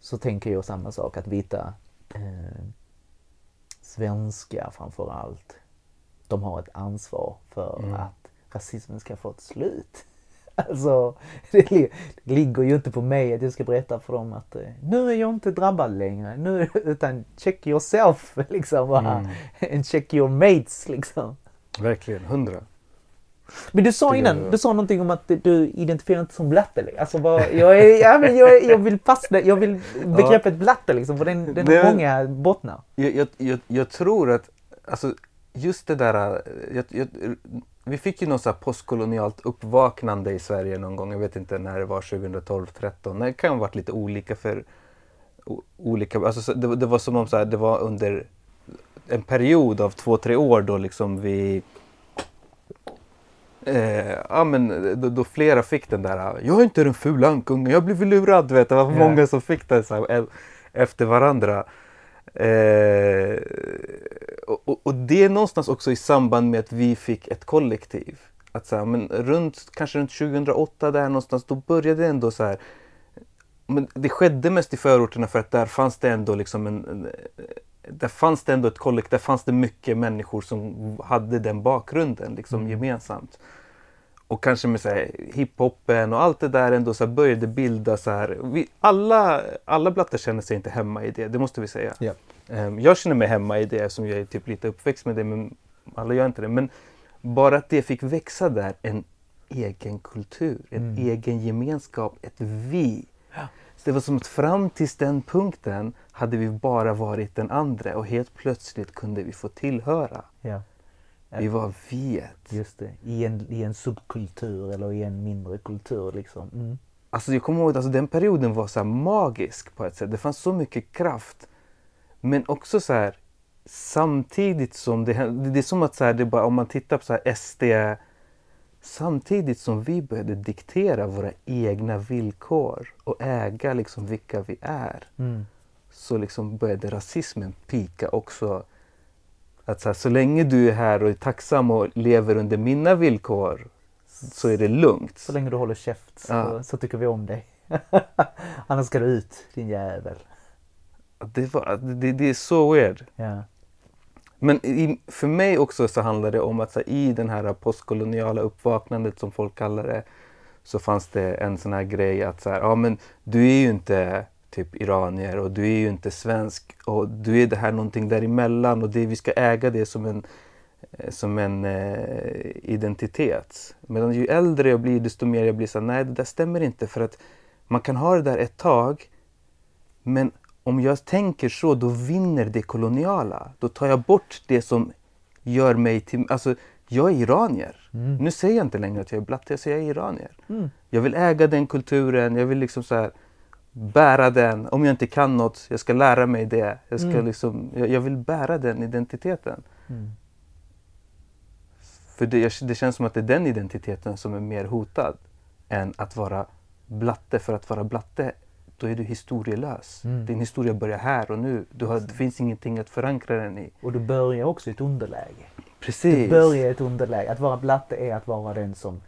Så tänker jag samma sak, att vita eh, svenskar framför allt, de har ett ansvar för Mm. att rasismen ska få ett slut. Alltså, det, li- det ligger ju inte på mig att jag ska berätta för dem att eh, nu är jag inte drabbad längre, nu, utan check yourself liksom. Mm. And check your mates liksom. verkligen, hundra. Men du sa innan, jag- du sa någonting om att du identifierar inte som blatte. Alltså vad, jag, är, ja, men jag, jag vill fastna, jag vill begreppet blatte liksom, för den, den har många bottnar. Jag, jag, jag, jag tror att, alltså just det där, jag, jag, vi fick ju något så postkolonialt uppvaknande i Sverige någon gång, jag vet inte när det var, 2012, 13 Det kan ha varit lite olika för olika, alltså så- det, var- det var som om så här, det var under en period av två, tre år då liksom vi Eh, ja men då, då flera fick den där, jag är inte den fula ankungen, jag blivit lurad. Du vet, det var Ja. många som fick den så här, e- efter varandra. Eh, och, och- och det är någonstans också i samband med att vi fick ett kollektiv. Att så här, men runt, kanske runt 2008 där någonstans, då började det ändå så här. Men det skedde mest i förorterna för att där fanns det ändå liksom en, en där fanns det ändå ett kollektiv, där fanns det mycket människor som hade den bakgrunden liksom Mm. gemensamt. Och kanske med så här, hiphopen och allt det där ändå så började bilda så här. Vi, alla, alla blattar känner sig inte hemma i det, det måste vi säga. Ja. Ehm, jag känner mig hemma i det som jag är typ lite uppväxt med det, men alla gör inte det. Men bara att det fick växa där, en egen kultur, en Mm. egen gemenskap, ett vi. Det var som att fram tills den punkten hade vi bara varit den andra och helt plötsligt kunde vi få tillhöra. Ja. Vi var viet. Just det, i en, i en subkultur eller i en mindre kultur liksom. Mm. Alltså jag kommer ihåg att alltså, den perioden var så magisk på ett sätt. Det fanns så mycket kraft. Men också så här samtidigt som det hände- Det är som att så här, det bara, om man tittar på så här SD. Samtidigt som vi började diktera våra egna villkor och äga liksom vilka vi är. Mm. Så liksom började rasismen pika också. Att så, här, så länge du är här och är tacksam och lever under mina villkor så är det lugnt. Så länge du håller käft så, Ja. så tycker vi om dig. Annars ska du ut, din jävel. Det, var, det, det är så weird. Ja. Men i, för mig också så handlar det om att så här, i den här postkoloniala uppvaknandet som folk kallar det så fanns det en sån här grej att så här, ja men du är ju inte typ iranier och du är ju inte svensk och du är det här någonting däremellan och det, vi ska äga det som en, eh, som en eh, identitet. Medan ju äldre jag blir desto mer jag blir så här, nej det där stämmer inte för att man kan ha det där ett tag men om jag tänker så, då vinner det koloniala. Då tar jag bort det som gör mig till... Alltså, jag är iranier. Mm. Nu säger jag inte längre att jag är blatte, jag säger jag är iranier. Mm. Jag vill äga den kulturen, jag vill liksom så här bära den. Om jag inte kan något, jag ska lära mig det. Jag, ska Mm. liksom, jag, jag vill bära den identiteten. Mm. För det, det känns som att det är den identiteten som är mer hotad än att vara blatte. För att vara blatte, då är du historielös. Mm. Din historia börjar här och nu. Du har, det finns ingenting att förankra den i. Och du börjar också i ett underläge. Du Precis. börjar i ett underläge. Att vara blatte är att vara den som,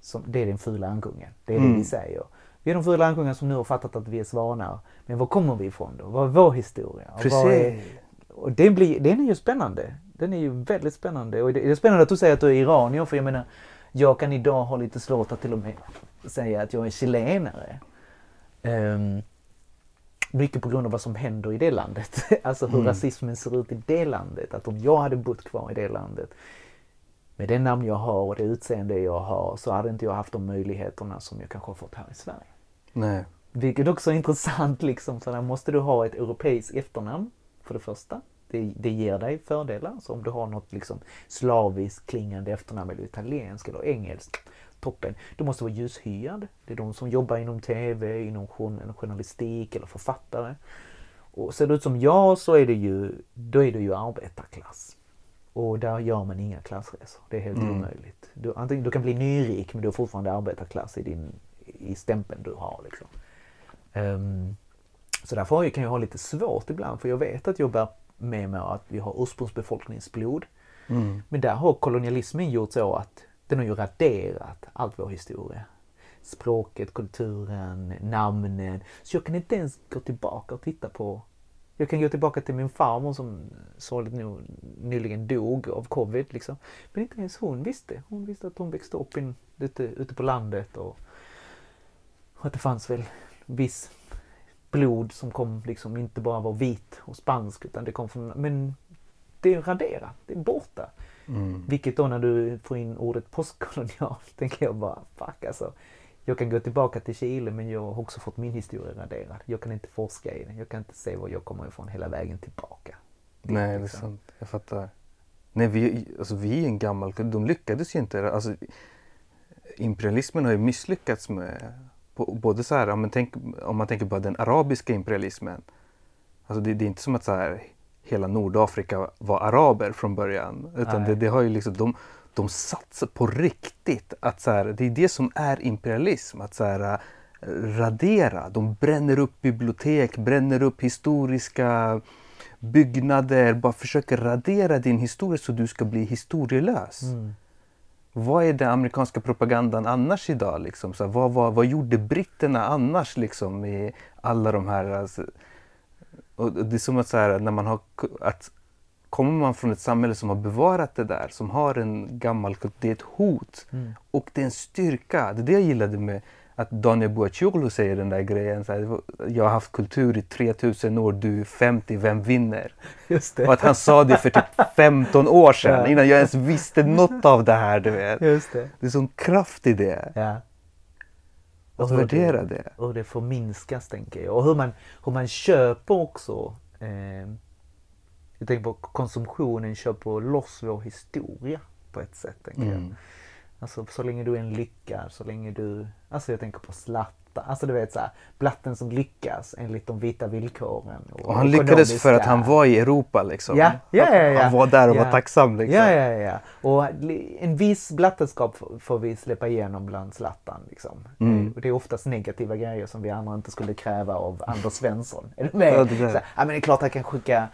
som det är den fula ankungen. Det är det Mm. vi säger. Vi är de fula ankungar som nu har fattat att vi är svanar. Men var kommer vi ifrån då? Vad är vår historia? Och vad är, Precis. och den, blir, den är ju spännande. Den är ju väldigt spännande. Och det det är spännande att du säger att du är iranier. För jag menar, jag kan idag ha lite svårt att till och med säga att jag är chilenare. Ehm, mycket på grund av vad som händer i det landet. Alltså hur Mm. rasismen ser ut i det landet. Att om jag hade bott kvar i det landet med det namn jag har och det utseende jag har så hade inte jag haft de möjligheterna som jag kanske har fått här i Sverige. Nej. Vilket också är intressant liksom. Så där måste du ha ett europeiskt efternamn för det första. Det, det ger dig fördelar. Så om du har något liksom slaviskt klingande efternamn eller italienskt eller engelskt. Toppen. Du måste vara ljushyad. Det är de som jobbar inom TV, inom journ- journalistik eller författare. Och ser du ut som jag så är det ju, då är det ju arbetarklass. Och där gör man inga klassresor. Det är helt Mm. omöjligt. Du, antingen, du kan bli nyrik men du har fortfarande arbetarklass i, din, i stämpeln du har. Liksom. Ehm, så därför kan jag ha lite svårt ibland för jag vet att jag bär med mig att vi har ursprungsbefolkningsblod. Mm. Men där har kolonialismen gjort så att den har ju raderat allt vår historia. Språket, kulturen, namnen. Så jag kan inte ens gå tillbaka och titta på... Jag kan gå tillbaka till min farmor som sorgligt nog nyligen dog av covid. Liksom. Men inte ens hon visste. Hon visste att hon växte upp in, ute, ute på landet och, och att det fanns väl viss blod som kom liksom inte bara var vit och spansk utan det kom från... Men det är raderat, det är borta. Mm. Vilket då när du får in ordet postkolonial tänker jag bara fuck alltså. Jag kan gå tillbaka till Chile men jag har också fått min historia raderad. Jag kan inte forska i den. Jag kan inte se var jag kommer ifrån hela vägen tillbaka. dit, Nej, det är liksom. sant. Jag fattar. Nej, vi, alltså, vi är en gammal. De lyckades ju inte. Alltså, imperialismen har ju misslyckats med både så här, ja, men tänk, om man tänker på den arabiska imperialismen. Alltså det, det är inte som att så här, hela Nordafrika var araber från början. Utan det, det har ju liksom, de, de satsar på riktigt. Att så här, det är det som är imperialism. Att så här, radera. De bränner upp bibliotek, bränner upp historiska byggnader. Bara försöker radera din historia så du ska bli historielös. Mm. Vad är den amerikanska propagandan annars idag? Liksom? Så vad, vad, vad gjorde britterna annars liksom, i alla de här... Alltså, och det är som att, så här, när man har, att kommer man från ett samhälle som har bevarat det där, som har en gammal kultur, det är ett hot. Mm. Och det är en styrka. Det är det jag gillade med att Daniel Boacoglu säger den där grejen. Så här, jag har haft kultur i 3000 år, du är 50, vem vinner? Just det. Och att han sa det för typ 15 år sedan Ja. innan jag ens visste något av det här. Du vet. Just det. Det är sån kraft i det. Ja. Att hur värdera det. Och det förminskas tänker jag. Och hur man, hur man köper också. Eh, jag tänker på konsumtionen köper loss vår historia på ett sätt. Tänker jag. Alltså så länge du är en lyckad, så länge du... Alltså jag tänker på Zlatan. Alltså du vet såhär, blatten som lyckas enligt de vita villkoren. Och han lyckades för att han var i Europa liksom. Ja, ja, ja, ja. Han var där och Ja. var tacksam liksom. Ja, ja, ja. Och en viss blattenskap får vi släppa igenom bland Zlatan. Liksom. Mm. Och Det är oftast negativa grejer som vi andra inte skulle kräva av Anders Svensson. Är du med? Ja, det där. Så, ja, men det är klart han kan skicka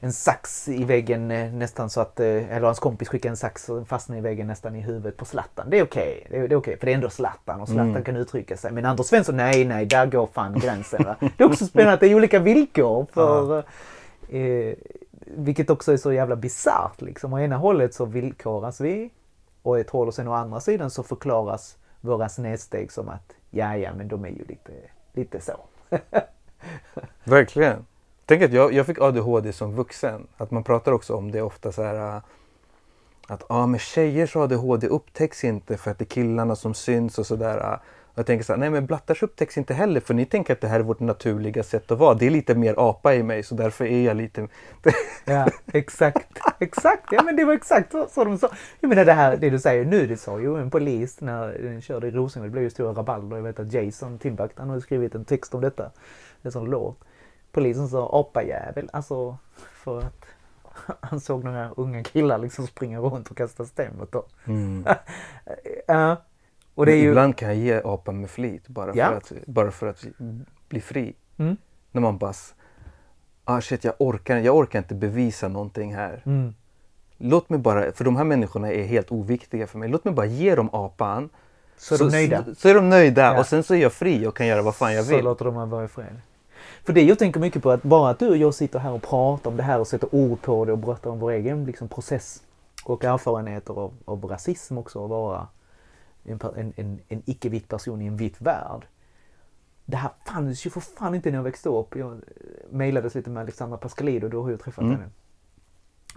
en sax i väggen eh, nästan så att, eh, eller hans kompis skickar en sax och fastnar i väggen nästan i huvudet på Zlatan. Det är okej. Det, är, det är okej, för det är ändå Zlatan och Zlatan Mm. kan uttrycka sig. Men Anders Svensson, nej, nej, där går fan gränsen. Va? Det är också spännande att det är olika villkor för eh, vilket också är så jävla bisarrt liksom. Å ena hållet så villkoras vi och ett håll och sen å andra sidan så förklaras våra snedsteg som att ja, ja, men de är ju lite, lite så. Verkligen. Tänk att jag, jag fick ADHD som vuxen. Att man pratar också om det ofta så här. Äh, att ah, men tjejers ADHD upptäcks inte för att det är killarna som syns och sådär. Äh. jag tänker så här, nej men blattars upptäcks inte heller för ni tänker att det här är vårt naturliga sätt att vara. Det är lite mer apa i mig så därför är jag lite... Ja, exakt. Exakt. Ja, men det var exakt så, så de sa. Jag menar det här, det du säger nu, det sa ju en polis när den körde i Rosengård. Det blev ju stora rabalder. Jag vet att Jason Timbuktu han har skrivit en text om detta. En sån låt. Polisen sa apajävel, alltså för att han såg några unga killar liksom springa runt och kasta sten mot dem. Mm. Ja. Och det är ju... Ibland kan jag ge apan med flit bara för, Ja. att, bara för att bli fri. Mm. När man bara... Ah shit, jag orkar, jag orkar inte bevisa någonting här. Mm. Låt mig bara, för de här människorna är helt oviktiga för mig. Låt mig bara ge dem apan. Så är de nöjda. Så, så är de nöjda Ja. och sen så är jag fri och kan göra vad fan jag Så vill. låter de mig vara i fred. För det jag tänker mycket på att bara att du och jag sitter här och pratar om det här och sätter ord på det och berättar om vår egen liksom, process och erfarenheter av, av rasism också att vara en, en, en, en icke-vit person i en vit värld. det här fanns ju för fan inte när jag växte upp. Jag eh, mejlades lite med Alexandra Pascalido, då har jag träffat Mm. henne.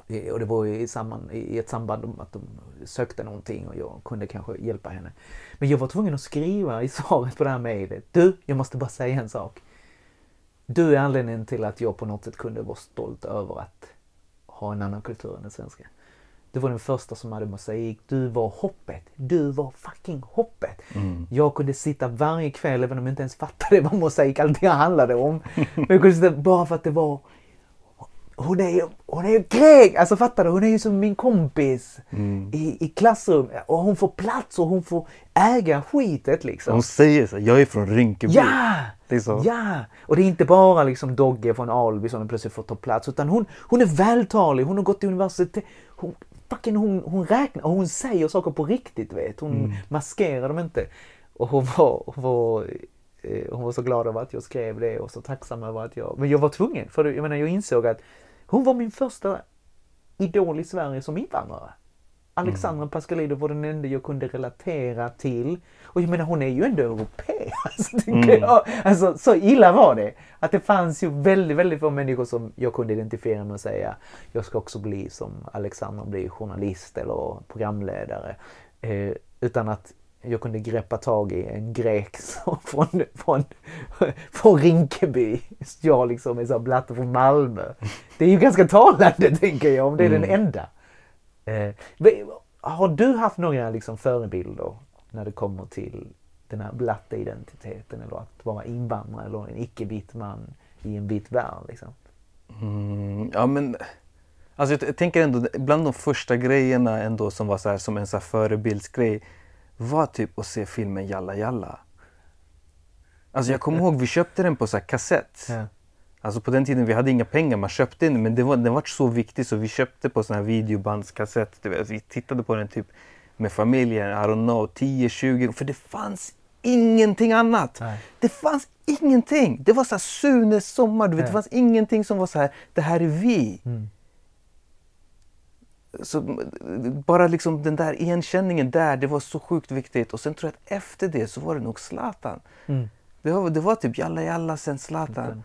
Eh, Och det var ju i, samman, i ett samband om att de sökte någonting och jag kunde kanske hjälpa henne. Men jag var tvungen att skriva i svaret på det här mejlet. Du, jag måste bara säga en sak. Du är anledningen till att jag på något sätt kunde vara stolt över att ha en annan kultur än den svenska. Du var den första som hade mosaik. Du var hoppet. Du var fucking hoppet. Mm. Jag kunde sitta varje kväll, även om jag inte ens fattade vad mosaik alltid handlade om. Men jag kunde sitta bara för att det var... Hon är ju, hon är ju grek! Alltså fattar du? Hon är ju som min kompis Mm. i, i klassrum. Och hon får plats och hon får äga skitet liksom. Hon säger så jag är från Rinkeby. Ja! Det är så. Ja! Och det är inte bara liksom Dogge från Alby som plötsligt får ta plats. Utan hon, hon är vältalig, hon har gått till universitet. Hon, fucking, hon, hon räknar och hon säger saker på riktigt vet. Hon Mm. maskerar dem inte. Och hon var, hon, var, eh, hon var så glad över att jag skrev det och så tacksam över att jag... Men jag var tvungen. För jag menar jag insåg att hon var min första idol i Sverige som invandrare. Alexandra Pascalidou var den enda jag kunde relatera till. Och jag menar hon är ju ändå europé. Alltså, Mm. alltså så illa var det. Att det fanns ju väldigt, väldigt få människor som jag kunde identifiera mig och säga jag ska också bli som Alexandra, bli journalist eller programledare. Eh, utan att jag kunde greppa tag i en grek från, från, från Rinkeby. Jag liksom är så blatte från Malmö. Det är ju ganska talande tänker jag om det är den Mm. enda. Eh, har du haft några liksom, förebilder när det kommer till den här blatta identiteten eller att vara invandrare eller en icke-vit man i en vit värld? Liksom? Mm, ja men, alltså jag, jag tänker ändå bland de första grejerna ändå som var så här, som en så förebildsgrej var typ att se filmen Jalla Jalla. Alltså jag kommer ihåg vi köpte den på så här kassett. Ja. Alltså på den tiden vi hade inga pengar, man köpte den men det var, den var så viktig så vi köpte på sån här videobandskassett. Vi tittade på den typ med familjen, I don't know, 10-20 för det fanns ingenting annat. Nej. Det fanns ingenting. Det var så här Sunes sommar, du vet, Ja. det fanns ingenting som var så här, det här är vi. Mm. Så, bara liksom den där igenkänningen där, det var så sjukt viktigt. Och sen tror jag att efter det så var det nog Zlatan. Mm. Det var, det var typ Jalla Jalla sen Zlatan.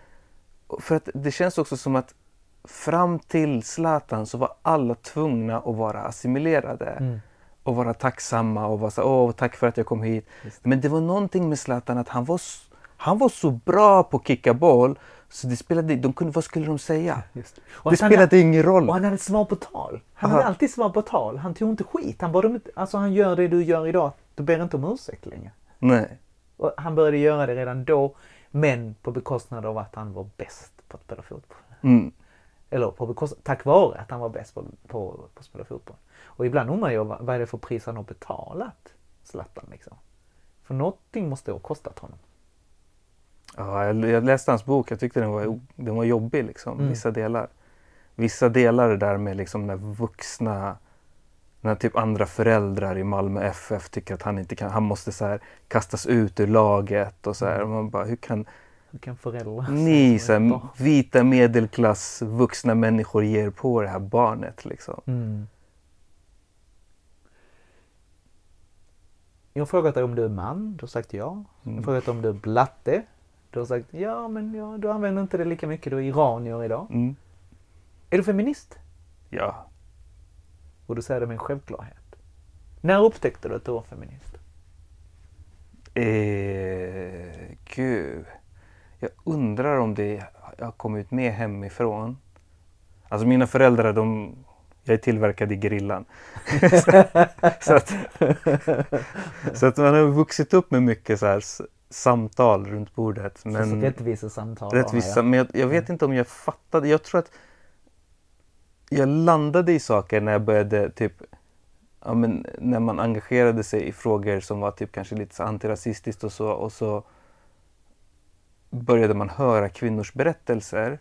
Och För att det känns också som att fram till Zlatan så var alla tvungna att vara assimilerade. Mm. Och vara tacksamma och vara så åh tack för att jag kom hit. Just Men det var någonting med Zlatan att han var, han var så bra på att kicka boll så det spelade, de kunde, vad skulle de säga? Just. Det spelade ingen roll. Och han hade svar på tal. Han Aha. hade alltid svar på tal. Han tog inte skit. Han, inte- alltså han gör det du gör idag. Du ber inte om ursäkt längre. Nej. Och han började göra det redan då. Men på bekostnad av att han var bäst på att spela fotboll. Mm. Eller på bekostnad, tack vare att han var bäst på, på, på att spela fotboll. Och ibland undrar jag vad, vad är det för pris han har betalat Zlatan liksom. För någonting måste ha kostat honom. Ja, jag, jag läste hans bok, jag tyckte den var, den var jobbig liksom, Mm. vissa delar. Vissa delar det där med liksom när vuxna, när typ andra föräldrar i Malmö FF tycker att han inte kan, han måste så här kastas ut ur laget och så här. Och man bara, hur kan Hur kan föräldrar ni så här, vita medelklass vuxna människor ge er på det här barnet liksom? Mm. Jag har frågat dig om du är man, du har sagt ja. Jag har Mm. frågat om du är blatte. Du har sagt ja, men ja, du använder inte det lika mycket, du är iranier idag. Mm. Är du feminist? Ja, Och du säger det med en självklarhet. När upptäckte du att du var feminist? Eh, gud. Jag undrar om det har kommit med hemifrån. Alltså mina föräldrar, de, jag är tillverkad i grillan. så, att, så att man har vuxit upp med mycket så här samtal runt bordet. Men, rättvisesamtal. rättvisa, men jag, jag vet inte om jag fattade. Jag tror att jag landade i saker när jag började typ ja, men när man engagerade sig i frågor som var typ kanske lite så antirasistiskt och så och så började man höra kvinnors berättelser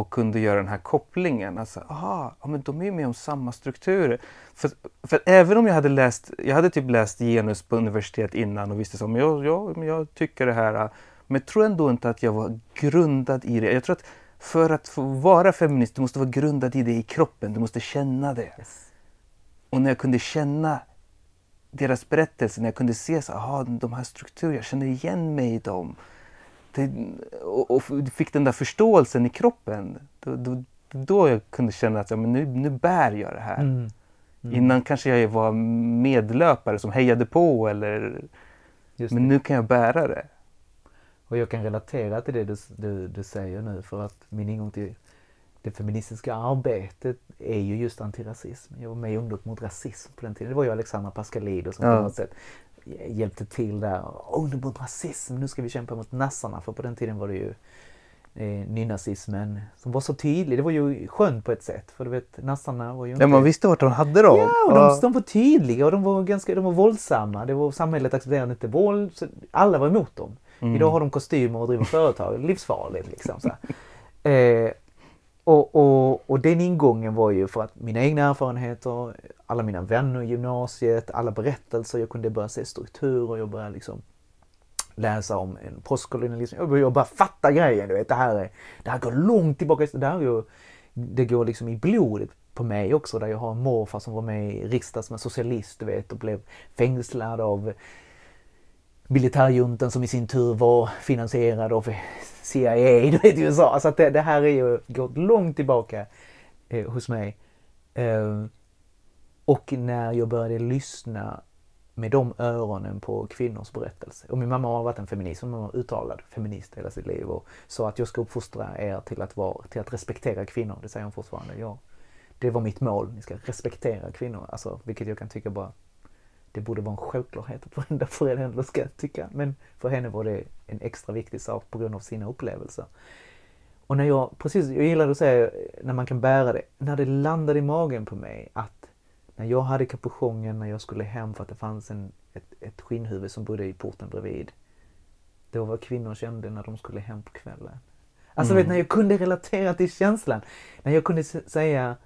och kunde göra den här kopplingen. Alltså, aha, ja, men de är ju med om samma strukturer. För, för även om jag hade läst, jag hade typ läst genus på universitet innan och visste som jag, jag, jag tycker det här. Men jag tror ändå inte att jag var grundad i det. Jag tror att för att få vara feminist, du måste vara grundad i det i kroppen. Du måste känna det. Yes. Och när jag kunde känna deras berättelser, när jag kunde se så, aha, de här strukturerna, jag kände igen mig i dem. Och, och fick den där förståelsen i kroppen. Då, då, då jag kunde känna att ja, men nu, nu bär jag det här. Mm. Mm. Innan kanske jag var medlöpare som hejade på eller... Men nu kan jag bära det. Och jag kan relatera till det du, du, du säger nu för att min ingång till det feministiska arbetet är ju just antirasism. Jag var med i Ungdom mot rasism på den tiden. Det var ju Alexandra Pascalidou som Ja. på något sätt hjälpte till där. Ungdom mot rasism, nu ska vi kämpa mot nassarna. För på den tiden var det ju eh, nynazismen som var så tydlig. Det var ju skönt på ett sätt. För du vet, nassarna var ju inte... Ja, man visste vart de hade dem. Ja, och de, de var tydliga och de var, ganska, de var våldsamma. Det var, samhället accepterade inte våld. Så alla var emot dem. Mm. Idag har de kostymer och driver företag. Livsfarligt liksom. Så eh, och, och, och den ingången var ju för att mina egna erfarenheter, alla mina vänner i gymnasiet, alla berättelser. Jag kunde börja se strukturer. Jag började liksom läsa om en postkolonialism. Jag började bara fatta grejen. Du vet, det, här är, det här går långt tillbaka. Det, här är ju, det går liksom i blodet på mig också. Där jag har en morfar som var med i riksdagen som en socialist du vet, och blev fängslad av militärjuntan som i sin tur var finansierad av CIA du vet, i USA. Så att det, det här är ju, går långt tillbaka eh, hos mig. Eh, och när jag började lyssna med de öronen på kvinnors berättelse. Och min mamma har varit en feminist, hon var uttalad feminist hela sitt liv och sa att jag ska uppfostra er till att, vara, till att respektera kvinnor. Det säger hon fortfarande. Ja, det var mitt mål, ni ska respektera kvinnor. Alltså, vilket jag kan tycka bara det borde vara en självklarhet att varenda förälder ska tycka. Men för henne var det en extra viktig sak på grund av sina upplevelser. Och när jag, precis, jag gillar att säga när man kan bära det, när det landade i magen på mig att när jag hade kapuschongen när jag skulle hem för att det fanns en, ett, ett skinnhuvud som bodde i porten bredvid. Det var vad kvinnor kände när de skulle hem på kvällen. Alltså Mm. vet, när jag kunde relatera till känslan. När jag kunde säga,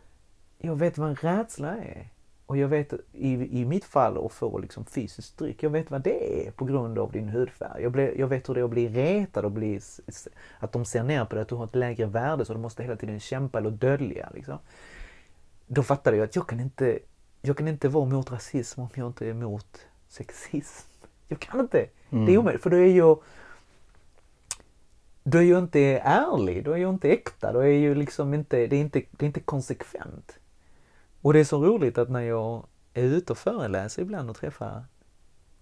jag vet vad en rädsla är. Och jag vet i, i mitt fall att få liksom fysiskt stryk, jag vet vad det är på grund av din hudfärg. Jag, blir, jag vet hur det är att bli retad och bli, att de ser ner på dig, att du har ett lägre värde så du måste hela tiden kämpa eller dölja. Liksom. Då fattade jag att jag kan inte, jag kan inte vara mot rasism om jag inte är emot sexism. Jag kan inte. Det är omöjligt, för då är jag då är jag inte ärlig, då är jag inte äkta, då är ju liksom inte, det är inte, det är inte konsekvent. Och det är så roligt att när jag är ute och föreläser ibland och träffar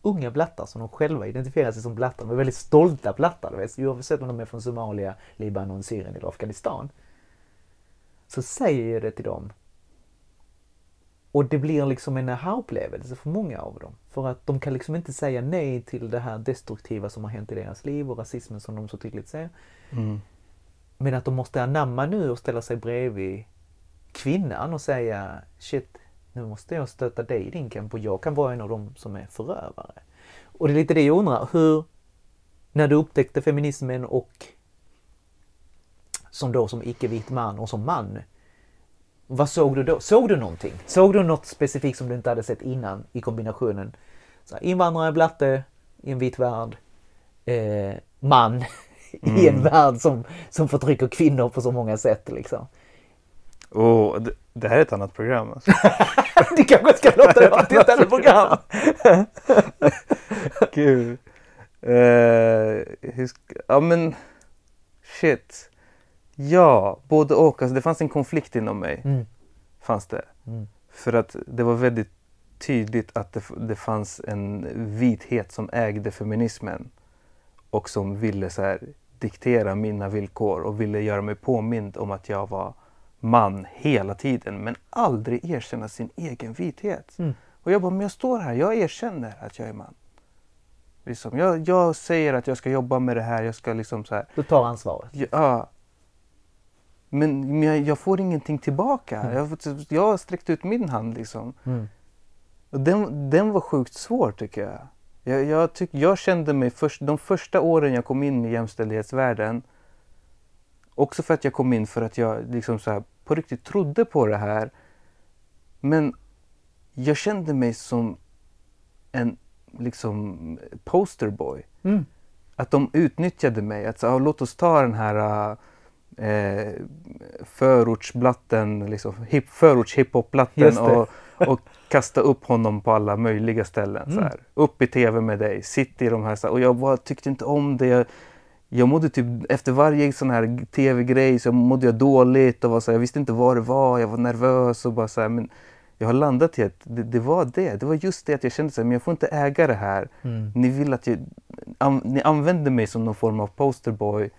unga blattar som de själva identifierar sig som blattar. De är väldigt stolta blattar. Du vet. Oavsett om de är från Somalia, Libanon, Syrien eller Afghanistan. Så säger jag det till dem. Och det blir liksom en aha-upplevelse för många av dem. För att de kan liksom inte säga nej till det här destruktiva som har hänt i deras liv och rasismen som de så tydligt ser. Mm. Men att de måste anamma nu och ställa sig bredvid kvinnan och säga shit, nu måste jag stötta dig i din kamp och jag kan vara en av dem som är förövare. Och det är lite det jag undrar, hur, när du upptäckte feminismen och som då som icke-vit man och som man, vad såg du då? Såg du någonting? Såg du något specifikt som du inte hade sett innan i kombinationen? Så här, invandrare, blatte, i en vit värld, eh, man i en värld som, som förtrycker kvinnor på så många sätt liksom. Oh, det, det här är ett annat program. Alltså. Du kanske ska låta det vara ett tillfälle program. Gud. Ska, ja men shit. Ja, både och. Alltså, det fanns en konflikt inom mig. Mm. Fanns det. Mm. För att det var väldigt tydligt att det, det fanns en vithet som ägde feminismen. Och som ville så här, diktera mina villkor och ville göra mig påmind om att jag var man hela tiden men aldrig erkänna sin egen vithet. Mm. Och jag bara, men jag står här, jag erkänner att jag är man. Liksom, jag, jag säger att jag ska jobba med det här, jag ska liksom så här, Du tar ansvaret. ja. Men, men jag, jag får ingenting tillbaka. Jag, har fått- jag har sträckt ut min hand liksom. Mm. Och den, den var sjukt svår tycker jag. Jag, jag, tyck, jag kände mig först, de första åren jag kom in i jämställdhetsvärlden. Också för att jag kom in för att jag liksom så här, på riktigt trodde på det här. Men jag kände mig som en liksom posterboy. Mm. Att de utnyttjade mig. Att så, ah, låt oss ta den här eh, förortsblatten, liksom, hip, förorts hiphopblatten Just det. och, och kasta upp honom på alla möjliga ställen. Så här. Upp i tv med dig, sitt i de här... Så här. Och jag bara tyckte inte om det. Jag, jag mådde typ, efter varje sån här tv-grej så mådde jag dåligt och var så här, jag visste inte vad det var, jag var nervös och bara så här, men jag har landat i att det, det, var det. Det var just det att jag kände så här, men jag får inte äga det här. Mm. Ni vill att jag, an, ni använder mig som någon form av posterboy.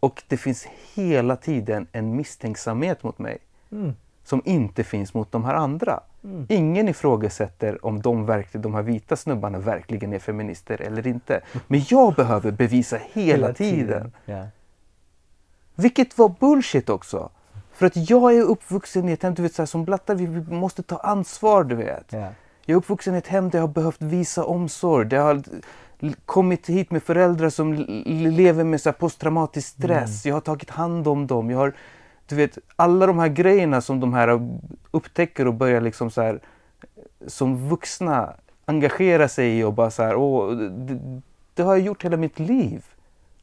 Och det finns hela tiden en misstänksamhet mot mig Mm. Som inte finns mot de här andra. Mm. Ingen ifrågasätter om de, verkligen, de här vita snubbarna verkligen är feminister eller inte. Men jag behöver bevisa hela, tiden. Ja. Vilket var bullshit också. För att jag är uppvuxen i ett hem, du vet så här, som blattar, vi måste ta ansvar du vet. Ja. Jag är uppvuxen i ett hem där jag har behövt visa omsorg. Där jag har kommit hit med föräldrar som lever med så posttraumatisk stress. Jag har tagit hand om dem. Jag har, du vet, alla de här grejerna som de här upptäcker och börjar liksom så här som vuxna engagera sig i och bara så här, åh, det, det har jag gjort hela mitt liv.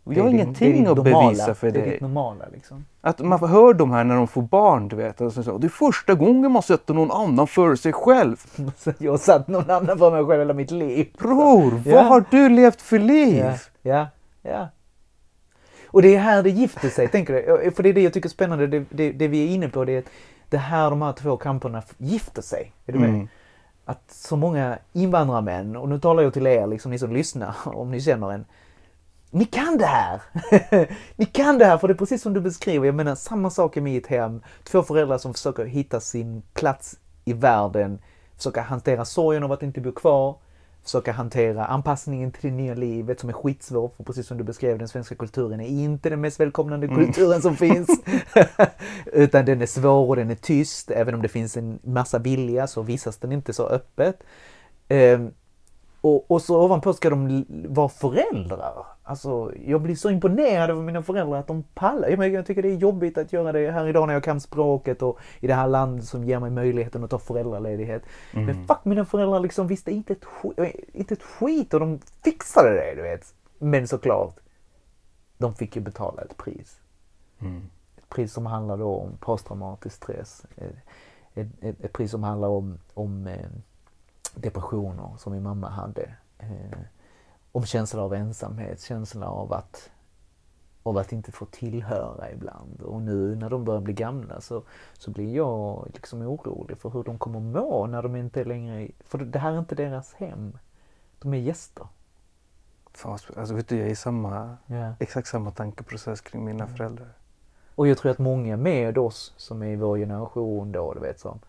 Och jag har din- ingenting att normala. bevisa för Det är dig. ditt normala liksom. Att man hör de här när de får barn, du vet. Och så, det är första gången man sätter någon annan före sig själv. Jag har satt någon annan för mig själv hela mitt liv. Bror, Ja. vad har du levt för liv? Ja, ja, ja. Och det är här det gifter sig, tänker du? För det är det jag tycker är spännande, det, det, det vi är inne på, det är att det här de här två kamperna gifter sig. Är du med? Mm. Att så många invandrarmän, och nu talar jag till er, liksom ni som lyssnar, om ni känner en. Ni kan det här! ni kan det här, för det är precis som du beskriver. Jag menar, samma sak i mitt hem. Två föräldrar som försöker hitta sin plats i världen, försöka hantera sorgen av att inte bo kvar, försöka hantera anpassningen till det nya livet som är skitsvår. För precis som du beskrev, den svenska kulturen är inte den mest välkomnande kulturen som finns. Utan den är svår och den är tyst. Även om det finns en massa vilja så visas den inte så öppet. Ehm, och, och så ovanpå ska de vara föräldrar. Alltså, jag blir så imponerad över mina föräldrar att de pallar. Jag, menar, jag tycker det är jobbigt att göra det här idag när jag kan språket och i det här landet som ger mig möjligheten att ta föräldraledighet. Men fuck, mina föräldrar liksom visste inte ett, skit, inte ett skit och de fixade det, du vet. Men såklart, de fick ju betala ett pris. Mm. Ett pris som handlar om posttraumatisk stress. Ett, ett, ett, ett pris som handlar om, om eh, depressioner som min mamma hade. Eh, om känsla av ensamhet, känsla av att, av att inte få tillhöra ibland. Och nu när de börjar bli gamla så, så blir jag liksom orolig för hur de kommer må när de inte längre... För det här är inte deras hem. De är gäster. Fan, alltså, vet du, jag är i samma, Ja. exakt samma tankeprocess kring mina Mm. föräldrar. Och jag tror att många med oss som är i vår generation då, du vet som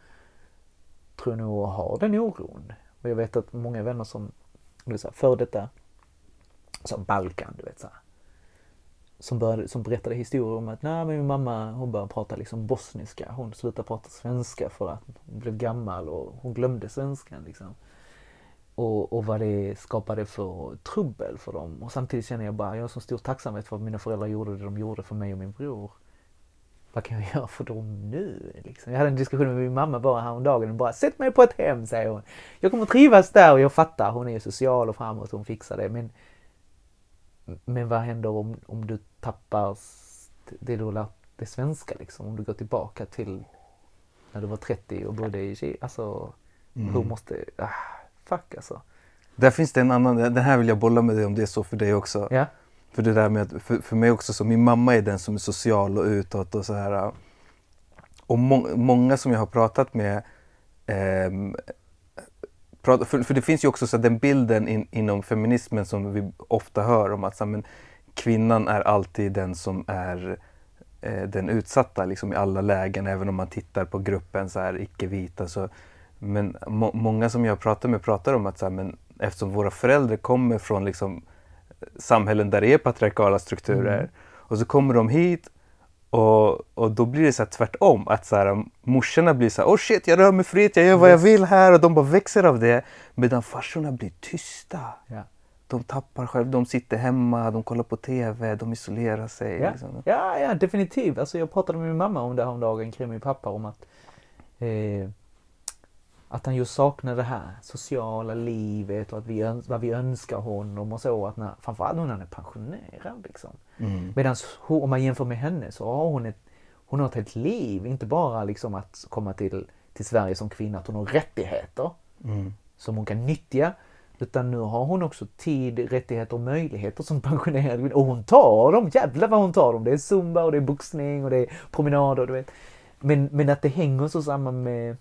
tror nog har den oron. Och jag vet att många vänner som, du så här, för detta, som Balkan, du vet så här, som, började, som berättade historier om att nej, men min mamma hon började prata liksom bosniska. Hon slutade prata svenska för att hon blev gammal och hon glömde svenskan. Liksom. Och, och vad det skapade för trubbel för dem. Och samtidigt känner jag bara, jag har så stor tacksamhet för att mina föräldrar gjorde det de gjorde för mig och min bror. Vad kan jag göra för dem nu? Liksom. Jag hade en diskussion med min mamma bara häromdagen och bara Sätt mig på ett hem, säger hon. Jag kommer trivas där och jag fattar, hon är ju social och framåt, hon fixar det. Men, men vad händer om, om du tappar det du lärt dig svenska liksom? Om du går tillbaka till när du var 30 och bodde i Kina. Alltså, hur måste... Ah, fuck alltså. Där finns det en annan, den här vill jag bolla med dig om det är så för dig också. Ja. För det där med att, för, för mig också, så min mamma är den som är social och utåt och så här. Och må, många som jag har pratat med, eh, prat, för, för det finns ju också så här, den bilden in, inom feminismen som vi ofta hör om att så här, men, kvinnan är alltid den som är eh, den utsatta liksom, i alla lägen, även om man tittar på gruppen så här icke-vita. Så, men må, många som jag pratar med pratar om att så här, men, eftersom våra föräldrar kommer från liksom, samhällen där det är patriarkala strukturer Mm. och så kommer de hit och, och då blir det så här tvärtom. Att så här, morsorna blir så här, oh shit jag rör mig fritt, jag gör vad jag vill här och de bara växer av det. Medan farsorna blir tysta. Ja. De tappar själv, de sitter hemma, de kollar på TV, de isolerar sig. Ja, Liksom. ja, ja definitivt. Alltså, jag pratade med min mamma om det här om dagen kring min pappa om att eh, att han just saknar det här sociala livet och att vi vad vi önskar honom och så. Att när, framförallt nu när han är pensionerad. Liksom. Mm. Medan om man jämför med henne så har hon ett, hon har ett helt liv. Inte bara liksom att komma till, till Sverige som kvinna att hon har rättigheter Mm. som hon kan nyttja. Utan nu har hon också tid, rättigheter och möjligheter som pensionerad kvinna. Och hon tar dem, jävlar vad hon tar dem. Det är zumba och det är boxning och det är promenader. Du vet. Men, men att det hänger så samman med,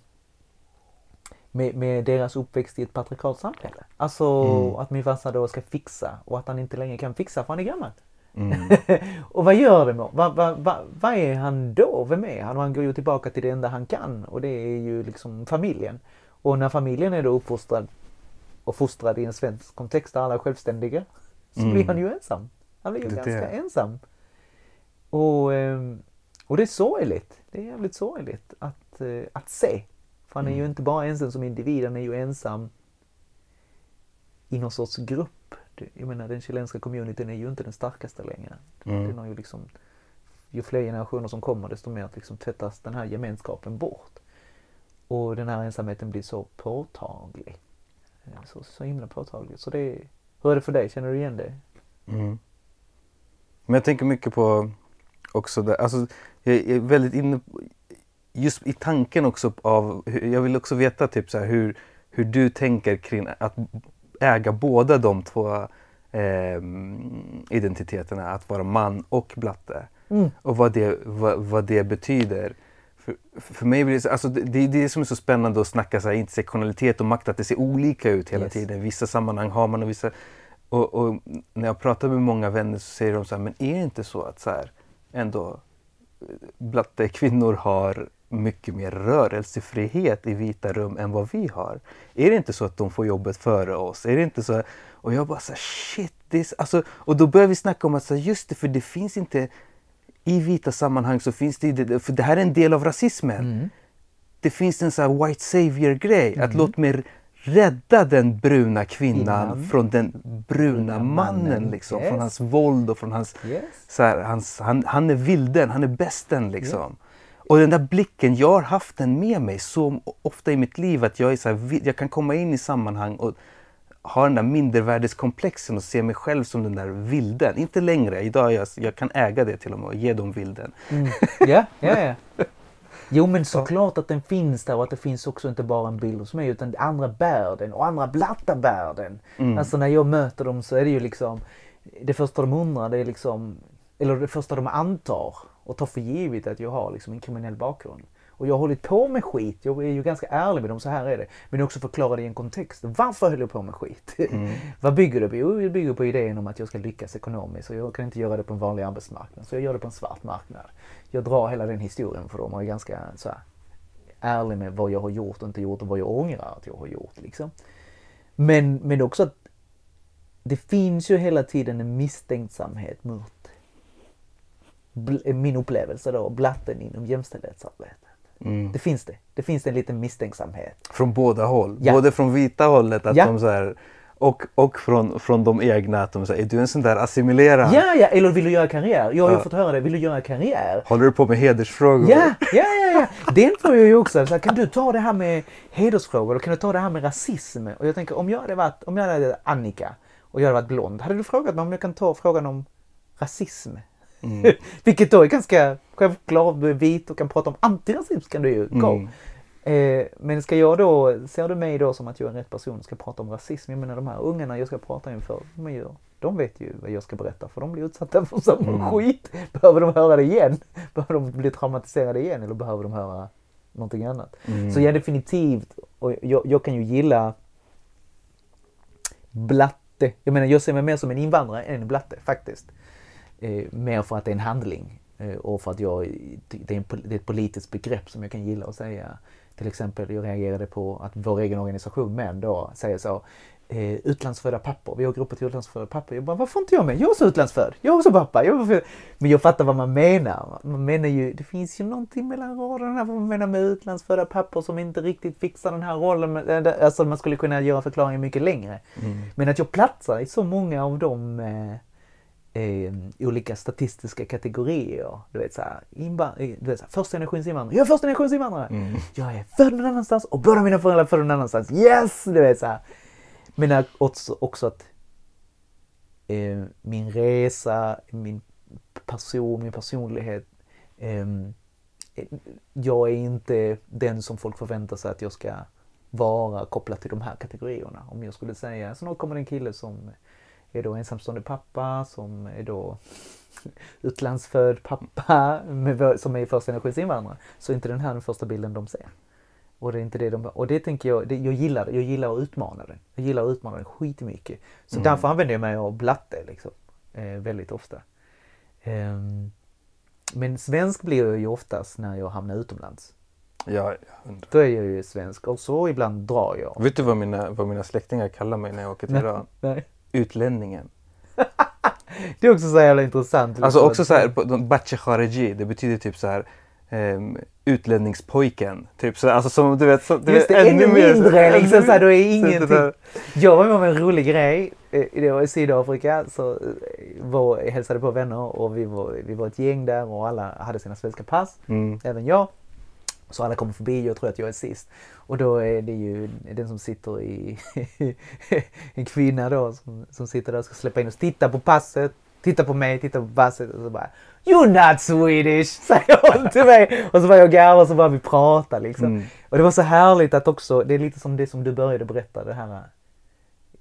med, med deras uppväxt i ett patriarkalt samhälle. Alltså Mm. att min farsa då ska fixa och att han inte längre kan fixa för han är gammal. Mm. och vad gör det med vad, vad, vad, vad är han då? Vem är han? Och han går ju tillbaka till det enda han kan och det är ju liksom familjen. Och när familjen är då uppfostrad och fostrad i en svensk kontext där alla är självständiga så Mm. blir han ju ensam. Han blir ju Det ganska det. ensam. Och, ehm, och det är sorgligt. Det är jävligt sorgligt att, eh, att se. För han är ju Mm. inte bara ensam som individ, han är ju ensam i någon sorts grupp. Jag menar den chilenska communityn är ju inte den starkaste längre. Mm. Den har ju liksom, ju fler generationer som kommer desto mer liksom tvättas den här gemenskapen bort. Och den här ensamheten blir så påtaglig. Eh, Så, så himla påtaglig. Så det hur är det för dig? Känner du igen det? Mm. Men jag tänker mycket på också det, alltså jag är väldigt inne just i tanken också av, jag vill också veta typ så här hur, hur du tänker kring att äga båda de två eh, identiteterna, att vara man och blatte. Mm. Och vad det, vad, vad det betyder. För, för mig blir det, så- alltså det, det är det som är så spännande att snacka så här, intersektionalitet och makt, att det ser olika ut hela Yes. tiden. Vissa sammanhang har man och vissa... Och, och när jag pratar med många vänner så säger de så här, men är det inte så att så här, ändå eh, blatte kvinnor har mycket mer rörelsefrihet i vita rum än vad vi har? Är det inte så att de får jobbet före oss? Är det inte så? Och jag bara så här, shit, det är, så- alltså, och då börjar vi snacka om att så här, just det, för det finns inte i vita sammanhang så finns det, för det här är en del av rasismen. Mm. Det finns en här white savior grej, att låt mig rädda den bruna kvinnan Kvinnan. från den bruna mannen, mannen, liksom, yes. från hans våld och från hans, Yes. så här, hans han, han är vilden, han är bästen liksom. Och den där blicken, jag har haft den med mig så ofta i mitt liv att jag, är så här, jag kan komma in i sammanhang och ha den där mindervärdeskomplexen och se mig själv som den där vilden. Inte längre, idag jag, jag kan äga det till och med och ge dem vilden. Mm. Ja, ja, ja. Jo men såklart att den finns där och att det finns också inte bara en bild hos mig utan andra bär den och andra blattar bär den. Mm. Alltså när jag möter dem så är det ju liksom det första de undrar det är liksom eller det första de antar och tar för givet att jag har liksom en kriminell bakgrund. Och jag har hållit på med skit, jag är ju ganska ärlig med dem, så här är det. Men också förklara det i en kontext. Varför höll jag på med skit? Mm. Vad bygger det på? Jo, det bygger på idén om att jag ska lyckas ekonomiskt och jag kan inte göra det på en vanlig arbetsmarknad. Så jag gör det på en svart marknad. Jag drar hela den historien för dem och är ganska så här, ärlig med vad jag har gjort och inte gjort och vad jag ångrar att jag har gjort. Liksom. Men, men också att det finns ju hela tiden en misstänksamhet mot min upplevelse då, blatten inom jämställdhetsarbetet. Mm. Det finns det. Det finns en liten misstänksamhet. Från båda håll. Ja. Både från vita hållet att Ja. de så här, och, och från, från de egna att de säger, är du en sån där assimilerad? Ja, ja, eller vill du göra karriär? Jag har ju Ja. fått höra det. Vill du göra karriär? Håller du på med hedersfrågor? Ja, ja, ja, ja. Den får jag ju också. Så här, kan du ta det här med hedersfrågor? Eller kan du ta det här med rasism? Och jag tänker, om jag hade varit, om jag hade varit Annika och jag hade varit blond, hade du frågat mig om jag kan ta frågan om rasism? Mm. Vilket då är ganska självklart, du är vit och kan prata om antirasism kan du ju go. Mm. Eh, men ska jag då, ser du mig då som att jag är rätt person ska prata om rasism? Jag menar de här ungarna jag ska prata inför, de, ju, de vet ju vad jag ska berätta för de blir utsatta för samma Mm. skit. Behöver de höra det igen? Behöver de bli traumatiserade igen eller behöver de höra någonting annat? Mm. Så ja, definitivt. Och jag, jag kan ju gilla blatte. Jag menar, jag ser mig mer som en invandrare än en blatte faktiskt. Eh, mer för att det är en handling eh, och för att jag, det är, en, det är ett politiskt begrepp som jag kan gilla att säga. Till exempel, jag reagerade på att vår egen organisation MÄN då säger så. Eh, utlandsfödda pappor, vi har grupper till utlandsfödda pappor. Jag bara, varför inte jag med? Jag är också utlandsfödd. Jag är också pappa. Jag är. Men jag fattar vad man menar. Man menar ju, det finns ju någonting mellan raderna vad man menar med utlandsfödda pappor som inte riktigt fixar den här rollen. Eh, Alltså man skulle kunna göra förklaringen mycket längre. Mm. Men att jag platsar i så många av de eh, olika statistiska kategorier. Du vet såhär, eh, du vet, såhär första generations invandrare. Jag är första generations invandrare! Mm. Jag är född någon annanstans och båda mina föräldrar är födda någon annanstans. Yes! Du vet såhär. Men också, också att eh, min resa, min person, min personlighet eh, jag är inte den som folk förväntar sig att jag ska vara kopplad till de här kategorierna. Om jag skulle säga, så nu kommer det en kille som är då ensamstående pappa, som är då utlandsfödd pappa med, som är första generations invandrare, så är inte den här den första bilden de ser. Och det är inte det de... Och det tänker jag, det, jag gillar Jag gillar att utmana den. Jag gillar att utmana den skitmycket. Så mm. därför använder jag mig av blatte liksom. Eh, väldigt ofta. Eh, men svensk blir jag ju oftast när jag hamnar utomlands. Ja, Då är jag ju svensk och så ibland drar jag. Vet du vad mina, vad mina släktingar kallar mig när jag åker till Iran? Nej. Utlänningen. det är också så jävla intressant. Alltså också så här, Bache Khareji, det betyder typ så här um, utlänningspojken. Typ så, alltså som du vet. Så, du Just vet, det, ännu, ännu mindre liksom. Så här, då är ingenting. Jag var med om en rolig grej. Eh, det var i Sydafrika. Så eh, var, hälsade på vänner och vi var, vi var ett gäng där och alla hade sina svenska pass. Mm. Även jag. Så alla kommer förbi, jag tror att jag är sist. Och då är det ju den som sitter i... en kvinna då som, som sitter där och ska släppa in oss. Titta på passet, titta på mig, titta på passet och så bara You're not Swedish! Säger hon till mig. Och så börjar jag garva och så börjar vi prata liksom. Mm. Och det var så härligt att också, det är lite som det som du började berätta, det här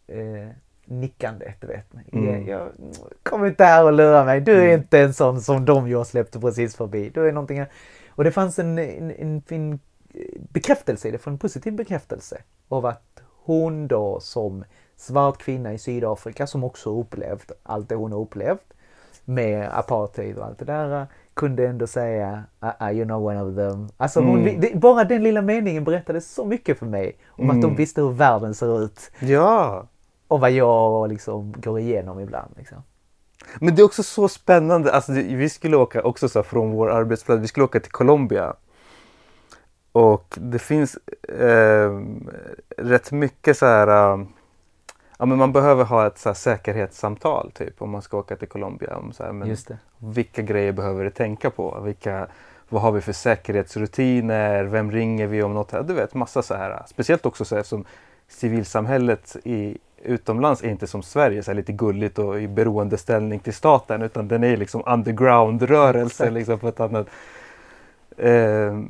eh, nickandet, vet. Mm. Jag, kom inte här och lura mig. Du är mm. inte en sån som de jag släppte precis förbi. Du är någonting Och det fanns en, en, en fin bekräftelse i det, en positiv bekräftelse av att hon då som svart kvinna i Sydafrika som också upplevt allt det hon har upplevt med apartheid och allt det där kunde ändå säga uh, uh, you know one of them. Alltså hon, mm. det, bara den lilla meningen berättade så mycket för mig om mm. att de mm. visste hur världen ser ut. Ja! Och vad jag liksom går igenom ibland. Liksom. Men det är också så spännande. Alltså, vi skulle åka också så från vår arbetsplats, vi skulle åka till Colombia. Och det finns eh, rätt mycket så här eh, ja, men man behöver ha ett så här, säkerhetssamtal typ om man ska åka till Colombia. Om, så här, men Vilka grejer behöver du tänka på? Vilka, vad har vi för säkerhetsrutiner? Vem ringer vi om något? Du vet massa så här. Speciellt också så här, som civilsamhället i, utomlands är inte som Sverige, så lite gulligt och i beroendeställning till staten utan den är liksom underground-rörelse. Liksom, på ett annat. Eh,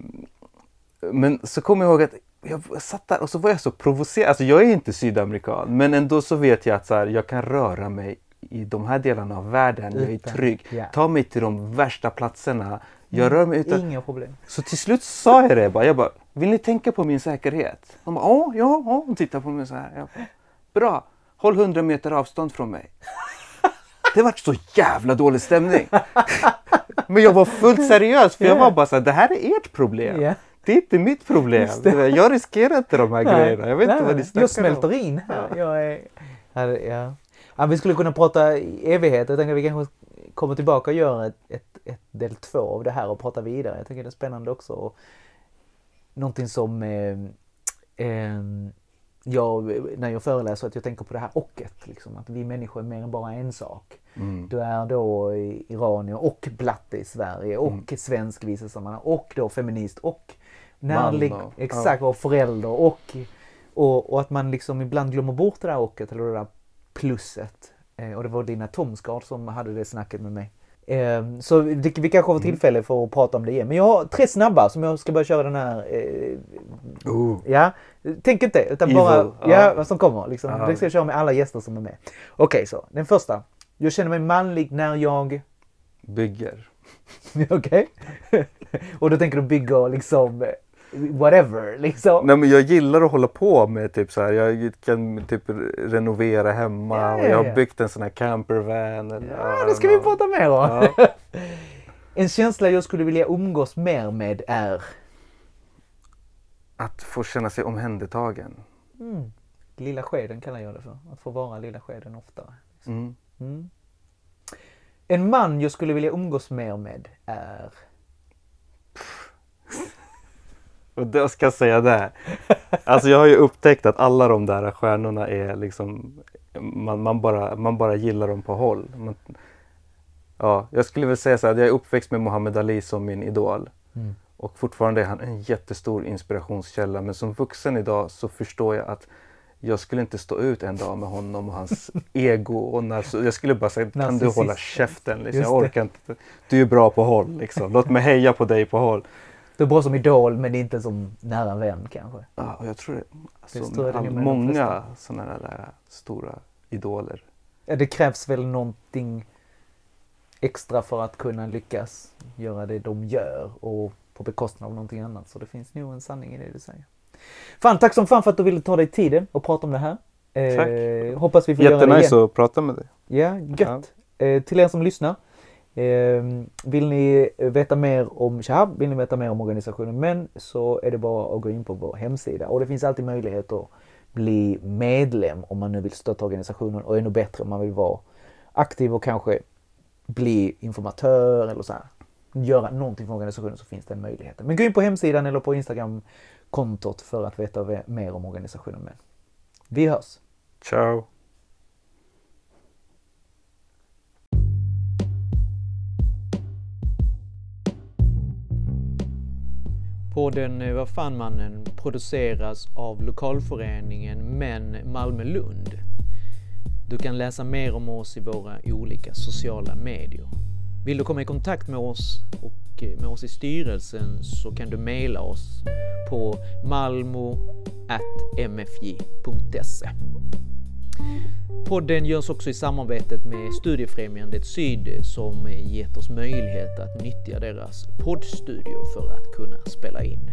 men så kommer jag ihåg att jag satt där och så var jag så provocerad. Alltså jag är inte sydamerikan men ändå så vet jag att så här, jag kan röra mig i de här delarna av världen. Utan, jag är trygg. Yeah. Ta mig till de värsta platserna. Jag mm, rör mig utan... Inga problem. Så till slut sa jag det bara. Jag bara, vill ni tänka på min säkerhet? De bara, ja, ja, ja. De tittar på mig så här. Jag bara, Bra, håll 100 meter avstånd från mig. Det var så jävla dålig stämning. Men jag var fullt seriös för jag var bara så här, det här är ert problem. Yeah. Det är inte mitt problem. Jag riskerar inte de här nej, grejerna. Jag vet nej, inte vad ni snackar Jag smälter in här. Ja. Jag är, ja. Ja, vi skulle kunna prata i evighet. Jag tänker att vi kanske kommer tillbaka och gör ett, ett, ett del två av det här och prata vidare. Jag tycker det är spännande också. Och någonting som eh, eh, jag, när jag föreläser, att jag tänker på det här ochet. Liksom, att vi människor är mer än bara en sak. Mm. Du är då iranier och blatte i Sverige och mm. svensk i vissa sammanhang och då feminist och närlig, och, exakt, ja. och förälder och, och, och, att man liksom ibland glömmer bort det där ochet eller det där plusset. Eh, och det var Dina Tomsgard som hade det snacket med mig. Eh, så det, vi kanske får mm. tillfälle för att prata om det igen. Men jag har tre snabba som jag ska börja köra den här. Eh, uh. Ja, tänk inte utan Evil. bara ja, vad som kommer. Liksom. Uh. Det ska jag köra med alla gäster som är med. Okej, okay, så den första. Jag känner mig manlig när jag bygger. Okej. och då tänker du bygga liksom whatever liksom. Nej men jag gillar att hålla på med typ så här. Jag kan typ renovera hemma ja, och jag har byggt en sån här campervan. Eller, ja, det ska vi prata mer om. Ja. en känsla jag skulle vilja umgås mer med är? Att få känna sig omhändertagen. Mm. Lilla skeden kallar jag det för. Att få vara lilla skeden oftare. Liksom. Mm. Mm. En man jag skulle vilja umgås mer med är? Och då ska jag säga det. Alltså jag har ju upptäckt att alla de där stjärnorna är liksom man, man, bara, man bara gillar dem på håll. Man, ja, jag skulle väl säga så här, jag är uppväxt med Muhammad Ali som min idol. Mm. Och fortfarande är han en jättestor inspirationskälla. Men som vuxen idag så förstår jag att jag skulle inte stå ut en dag med honom och hans ego. Och när, jag skulle bara säga, kan du hålla käften? Liksom. Jag orkar inte. Du är bra på håll. Liksom. Låt mig heja på dig på håll. Du är bra som idol men inte som nära vän kanske. Ja, och jag tror det, alltså, det är all- många sådana där stora idoler. Ja, det krävs väl någonting extra för att kunna lyckas göra det de gör och på bekostnad av någonting annat. Så det finns nog en sanning i det du säger. Fan, tack som fan för att du ville ta dig tiden och prata om det här. Eh, hoppas vi får göra det igen. Jättenice att prata med dig. Ja, gött. Eh, till er som lyssnar. Ehm, vill ni veta mer om Shahab, vill ni veta mer om organisationen Men så är det bara att gå in på vår hemsida. Och det finns alltid möjlighet att bli medlem om man nu vill stötta organisationen och ännu bättre om man vill vara aktiv och kanske bli informatör eller så här. Göra någonting för organisationen så finns den möjligheten. Men gå in på hemsidan eller på Instagram-kontot för att veta mer om organisationen Men. Vi hörs! Ciao. Podden eh, Vad fan mannen produceras av lokalföreningen Män Malmö-Lund. Du kan läsa mer om oss i våra olika sociala medier. Vill du komma i kontakt med oss och eh, med oss i styrelsen så kan du mejla oss på malmo.mfj.se. Podden görs också i samarbetet med Studiefrämjandet Syd som gett oss möjlighet att nyttja deras poddstudio för att kunna spela in.